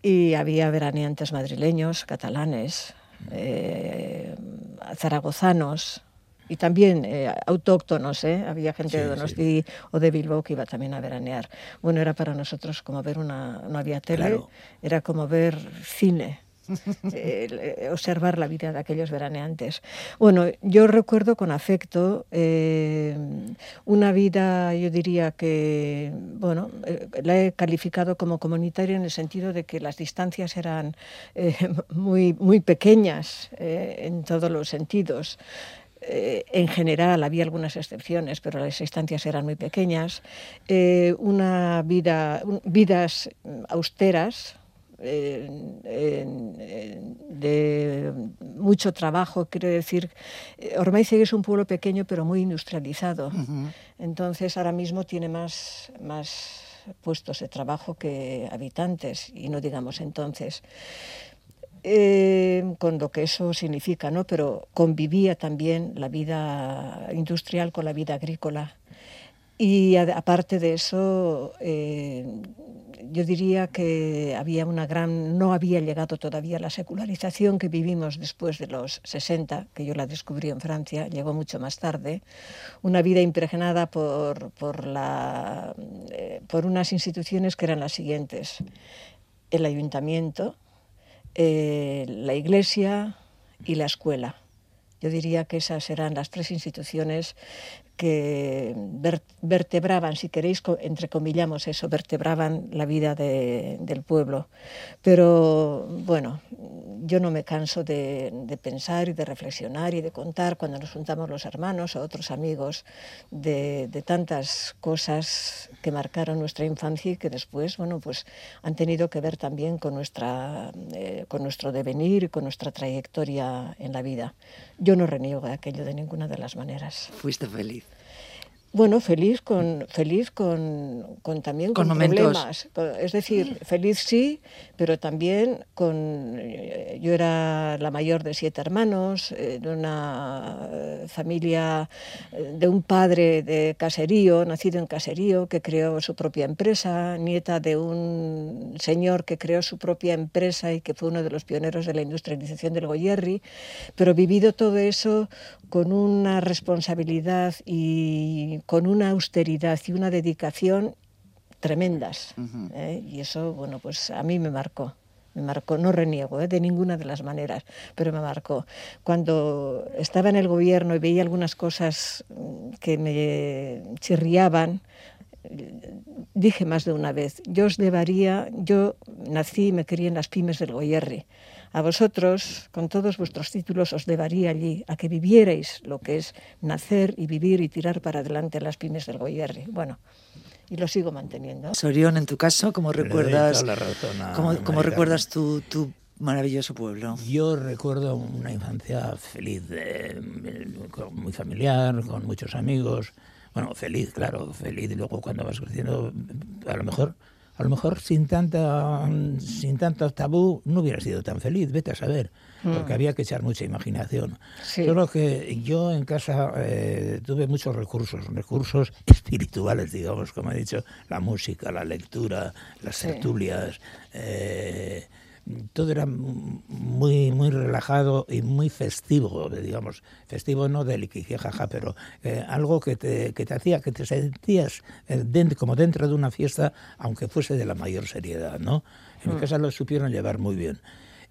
Y había veraneantes madrileños, catalanes, eh, zaragozanos y también eh, autóctonos. ¿eh? Había gente de Sí, Donosti o de Bilbao que iba también a veranear. Bueno, era para nosotros como ver una... No había tele, Claro. era como ver cine. Eh, observar la vida de aquellos veraneantes. Bueno, yo recuerdo con afecto eh, una vida, yo diría que, bueno, eh, la he calificado como comunitaria en el sentido de que las distancias eran muy, muy pequeñas en todos los sentidos. En general había algunas excepciones, pero las distancias eran muy pequeñas. Una vida, vidas austeras, eh, de mucho trabajo, quiero decir, eh, Ormaizegui es un pueblo pequeño pero muy industrializado, entonces ahora mismo tiene más, más puestos de trabajo que habitantes, y no digamos entonces. Eh, con lo que eso significa, ¿no? Pero convivía también la vida industrial con la vida agrícola. Y aparte de eso, eh, yo diría que había una gran, no había llegado todavía la secularización que vivimos después de los 60, que yo la descubrí en Francia, llegó mucho más tarde, una vida impregnada por, por, la, eh, por unas instituciones que eran las siguientes. El ayuntamiento, eh, la iglesia y la escuela. Yo diría que esas eran las tres instituciones que vertebraban, si queréis, entrecomillamos eso, vertebraban la vida del pueblo. Pero bueno, yo no me canso de, pensar y de reflexionar y de contar cuando nos juntamos los hermanos o otros amigos de, tantas cosas que marcaron nuestra infancia y que después, bueno, pues han tenido que ver también con, nuestra, eh, con nuestro devenir y con nuestra trayectoria en la vida. Yo no reniego de aquello de ninguna de las maneras. Fuiste feliz. Bueno, feliz con feliz con, con también con, problemas. Es decir, feliz sí, pero también con eh, yo era la mayor de siete hermanos, de una familia eh, de un padre de caserío, nacido en caserío, que creó su propia empresa, nieta de un señor que creó su propia empresa y que fue uno de los pioneros de la industrialización del Goyerri, pero vivido todo eso con una responsabilidad y con una austeridad y una dedicación tremendas. ¿eh? Y eso, bueno, pues a mí me marcó. Me marcó, no reniego ¿eh? de ninguna de las maneras, pero me marcó. Cuando estaba en el gobierno y veía algunas cosas mm, que me chirriaban, dije más de una vez, yo os debería, yo nací y me crié en las pymes del Goyerri. A vosotros, con todos vuestros títulos, os debería allí a que vivierais lo que es nacer y vivir y tirar para adelante las pymes del Goyerri. Bueno, y lo sigo manteniendo. Sorión, en tu caso, ¿cómo recuerdas, ¿cómo, recuerdas tu, tu maravilloso pueblo? Yo recuerdo una infancia feliz, muy familiar, con muchos amigos. Bueno, feliz, claro, feliz. Y luego cuando vas creciendo, a lo mejor a lo mejor sin tanta sin tanto tabú no hubiera sido tan feliz, vete a saber, porque mm. había que echar mucha imaginación. Solo que yo en casa eh, tuve muchos recursos, recursos espirituales, digamos, como he dicho, la música, la lectura, las tertulias, eh, todo era muy muy relajado y muy festivo, digamos, festivo no de jaja, pero eh, algo que te, que te hacía que te sentías eh, como dentro de una fiesta, aunque fuese de la mayor seriedad, ¿no? En mi mm. casa lo supieron llevar muy bien.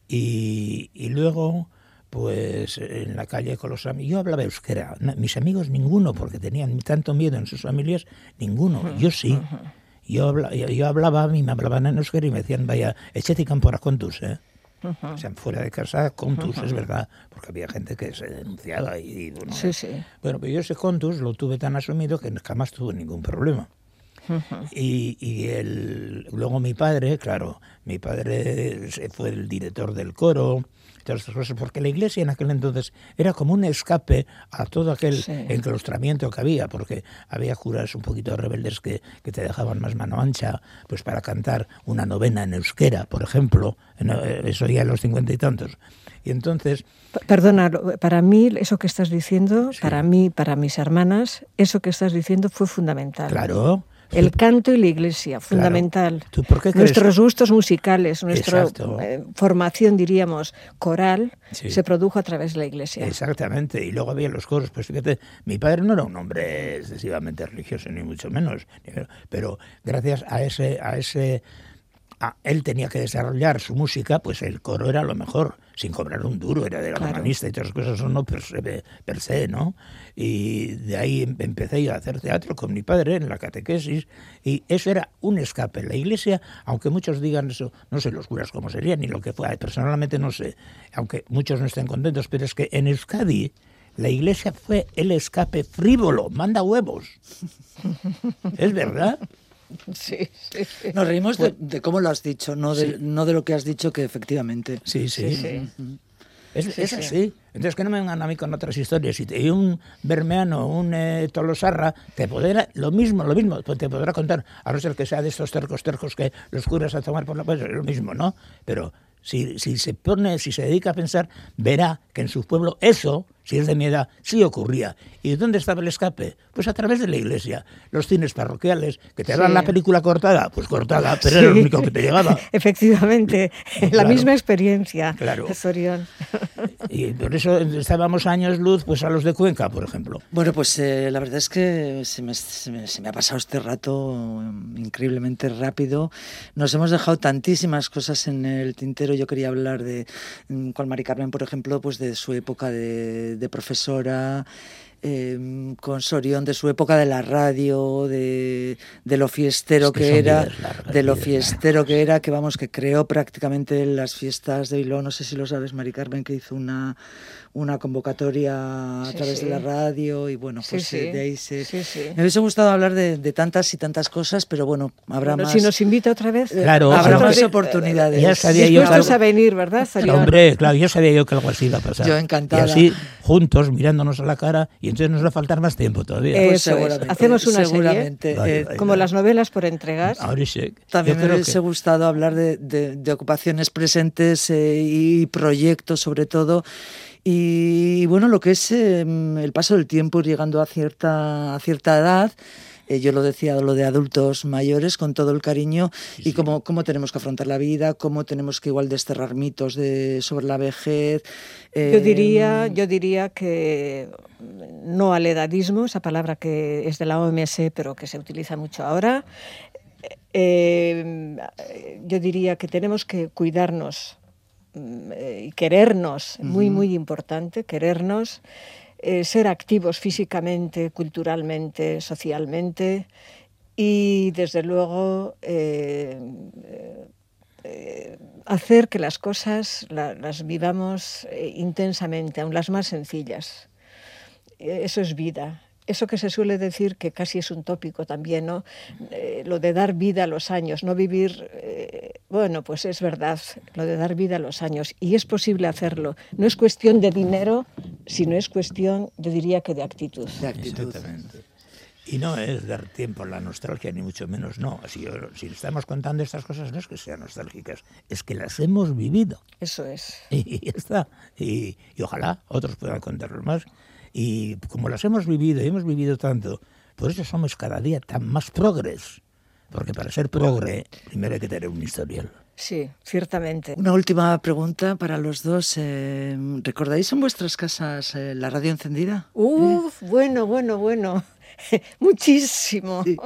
Y, y luego, pues en la calle con los amigos, yo hablaba euskera, mis amigos ninguno, porque tenían tanto miedo en sus familias, ninguno, yo sí yo, hablaba, yo, hablaba, a mí me hablaban en euskera y me decían, vaya, échate campora contus, ¿eh? O sea, fuera de casa, contus, es verdad, porque había gente que se denunciaba y, bueno, sí, sí. bueno, pero yo ese contus lo tuve tan asumido que jamás tuve ningún problema. Y, y el, luego mi padre, claro, mi padre fue el director del coro, todas estas cosas, porque la iglesia en aquel entonces era como un escape a todo aquel enclaustramiento que había, porque había curas un poquito rebeldes que, que, te dejaban más mano ancha, pues para cantar una novena en euskera, por ejemplo, eh, eso ya en los cincuenta y tantos. Y entonces... Perdona, para mí eso que estás diciendo, para mí, para mis hermanas, eso que estás diciendo fue fundamental. Claro, el canto y la iglesia, fundamental. Nuestros gustos musicales, nuestra eh, formación, diríamos, coral, se produjo a través de la iglesia. Exactamente, y luego había los coros. Pues fíjate, mi padre no era un hombre excesivamente religioso, ni mucho menos, pero gracias a ese, a ese él tenía que desarrollar su música, pues el coro era lo mejor, sin cobrar un duro, era de la claro. y todas las cosas no per se, per se, ¿no? Y de ahí em, empecé a hacer teatro con mi padre en la catequesis, y eso era un escape. La iglesia, aunque muchos digan eso, no sé los curas cómo sería, ni lo que fue, personalmente no sé, aunque muchos no estén contentos, pero es que en Euskadi la iglesia fue el escape frívolo, manda huevos. es verdad. Sí, sí, Nos reímos de, cómo lo has dicho, no de, no de lo que has dicho que efectivamente. Sí, sí. Es, así. Entonces, que no me vengan a mí con otras historias. Si te un bermeano, un eh, tolosarra, te podrá, lo mismo, lo mismo, te podrá contar, a no ser que sea de estos tercos tercos que los curas a tomar por la pues es lo mismo, ¿no? Pero si, si se pone, si se dedica a pensar, verá que en su pueblo eso, si es de mi edad, sí ocurría. ¿Y dónde estaba el escape? Pues a través de la iglesia. Los cines parroquiales, que te dan la película cortada, pues cortada, pero era lo único que te llegaba. Efectivamente, la misma experiencia, claro. Sorión. Y por eso estábamos años luz pues a los de Cuenca, por ejemplo. Bueno, pues eh, la verdad es que se me, se, me, se me, ha pasado este rato increíblemente rápido. Nos hemos dejado tantísimas cosas en el tintero. Yo quería hablar de, mm, con Mari Carmen, por ejemplo, pues de su época de, de profesora. Eh, con Sorión de su época de la radio, de, de lo fiestero Es que era, largas, de lo fiestero que era, que vamos, que creó prácticamente las fiestas de Bilbao. No sé si lo sabes, Mari Carmen, que hizo una, una convocatoria a Sí, través sí. de la radio y bueno, pues sí. eh, de ahí se... Sí, sí. Me hubiese gustado hablar de, de tantas y tantas cosas, pero bueno, habrá Bueno, más... si nos invita otra vez, Claro, habrá más eh, oportunidades. ya sabía yo que- a venir, ¿verdad, Sorión? Hombre, claro, yo sabía yo que algo así iba a pasar. Yo encantada. Y así, juntos, mirándonos a la cara, y entonces nos va a faltar más tiempo todavía. Eh, Pues es. Hacemos una serie. seguramente. Eh, vaya. Como las novelas por entregas. Ahora sí. También me hubiese que- gustado hablar de, de- de ocupaciones presentes eh, y proyectos sobre todo. Y bueno, lo que es eh, el paso del tiempo llegando a cierta, a cierta edad. Eh, yo lo decía, lo de adultos mayores, con todo el cariño, y cómo, cómo tenemos que afrontar la vida, cómo tenemos que igual desterrar mitos de, sobre la vejez. Yo eh, diría, yo diría que no al edadismo, esa palabra que es de la OMS, pero que se utiliza mucho ahora. Eh, yo diría que tenemos que cuidarnos mm, y querernos, muy, muy importante, querernos, eh, ser activos físicamente, culturalmente, socialmente y desde luego eh, eh, hacer que las cosas la- las vivamos intensamente, aun las más sencillas. Eso es vida. Eso que se suele decir que casi es un tópico también, ¿no? Eh, lo de dar vida a los años, no vivir. eh, bueno, pues es verdad, lo de dar vida a los años. Y es posible hacerlo. No es cuestión de dinero, sino es cuestión, yo diría que de actitud. de actitud. Exactamente. Y no es dar tiempo a la nostalgia, ni mucho menos no. Si, si estamos contando estas cosas, no es que sean nostálgicas, es que las hemos vivido. Eso es. Y ya está. Y, y ojalá otros puedan contarlos más. Y como las hemos vivido y hemos vivido tanto, por eso somos cada día tan más progres. Porque para ser progre, primero hay que tener un historial. Sí, ciertamente. Una última pregunta para los dos. eh, ¿Recordáis en vuestras casas eh, la radio encendida? Uf, bueno, bueno, bueno. Muchísimo, Sí.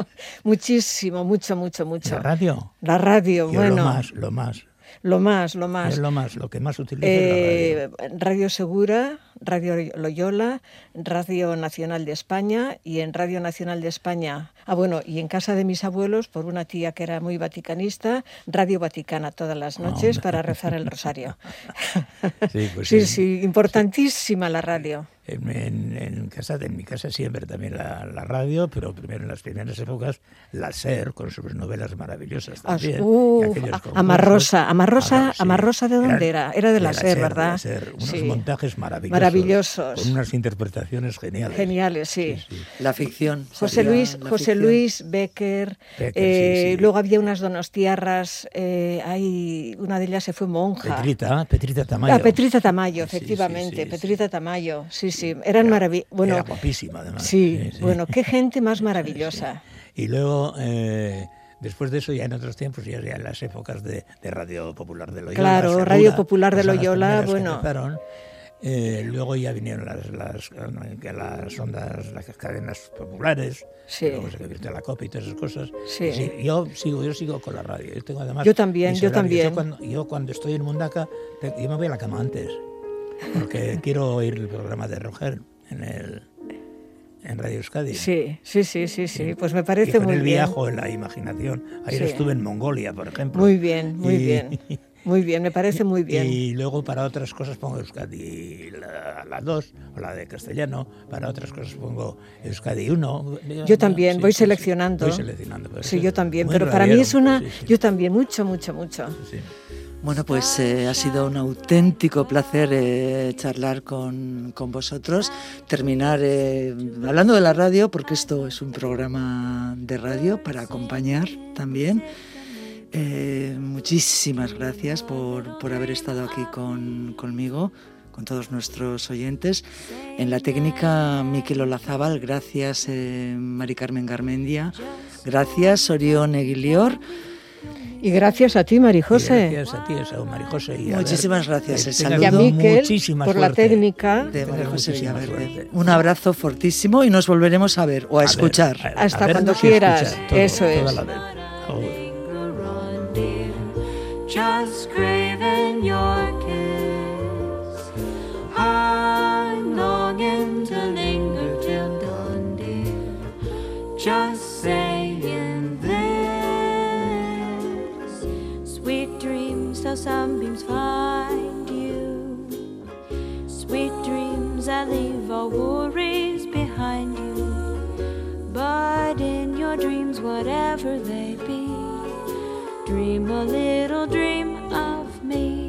muchísimo, mucho, mucho, mucho. La radio, La radio, yo bueno, lo más, lo más. Lo más, lo más. Es lo más, lo que más la radio. Eh, radio Segura, Radio Loyola, Radio Nacional de España y en Radio Nacional de España, ah bueno, y en casa de mis abuelos, por una tía que era muy vaticanista, Radio Vaticana todas las noches para rezar el rosario. Sí, pues sí, sí. sí, importantísima la radio. En, en- en casa, en mi casa siempre también la, la radio, pero primero en las primeras épocas la SER con sus novelas maravillosas Ah, también. uf. Amarrosa, Amarrosa, Ah, sí. Amarrosa, ¿de dónde era? Era de la SER, de ¿verdad? la SER. Unos Sí. montajes maravillosos. Maravillosos. Con unas interpretaciones geniales. Geniales, sí. La ficción. José Luis, la José ficción. Luis Becker, Becker, eh, sí, sí. luego había unas donostiarras, eh, hay, una de ellas se fue monja. Petrita, Petrita Tamayo. Ah, Petrita Tamayo, Sí, sí, efectivamente, sí, sí. Petrita Tamayo, sí, sí, eran maravillosas. Bueno, Era guapísima, además. sí, bueno, qué gente más maravillosa. Y luego, eh, después de eso, ya en otros tiempos, ya, en las épocas de, de Radio Popular de Loyola. Claro, Segura, Radio Popular de Loyola, bueno. Eh, luego ya vinieron las, las, ondas, las cadenas populares, Sí. luego se convirtió la COPE y todas esas cosas. Sí. Yo sigo, yo sigo con la radio. Yo tengo además Yo también, yo también. Yo cuando, yo cuando estoy en Mundaca, yo me voy a la cama antes, porque quiero oír el programa de Roger en el en Radio Euskadi. Sí, sí, sí, sí, sí, pues me Y parece con muy el bien. viajo en la imaginación. Ayer Sí. estuve en Mongolia, por ejemplo. Muy bien, muy Y- bien. Muy bien, me parece muy bien. Y luego para otras cosas pongo Euskadi la, la 2 o la de castellano. Para otras cosas pongo Euskadi 1. Yo también, voy seleccionando. Voy seleccionando. Sí, yo también, pero para mí es una, sí, sí, yo también, mucho, mucho, mucho. Bueno, pues eh, ha sido un auténtico placer eh, charlar con, con vosotros, terminar eh, hablando de la radio, porque esto es un programa de radio para acompañar también. Eh, muchísimas gracias por, por haber estado aquí con, conmigo, con todos nuestros oyentes. En la técnica, Miquel Olazábal, gracias Mari Carmen Garmendia, gracias Orión Eguilior. Y gracias a ti, Marijose. Gracias a ti, eso, Marijose. Y a Muchísimas ver, gracias. que El tengas Y a saludo Miquel muchísima por la técnica. de muchísima Villaverde. Un abrazo fortísimo y nos volveremos a ver o a, ver, escuchar. a- a Hasta cuando quieras, escuchar, todo, eso es. just craving your kiss. I'm longing to linger till dawn, dear, just till sunbeams find you. Sweet dreams that leave all worries behind you. But in your dreams, whatever they be, dream a little dream of me.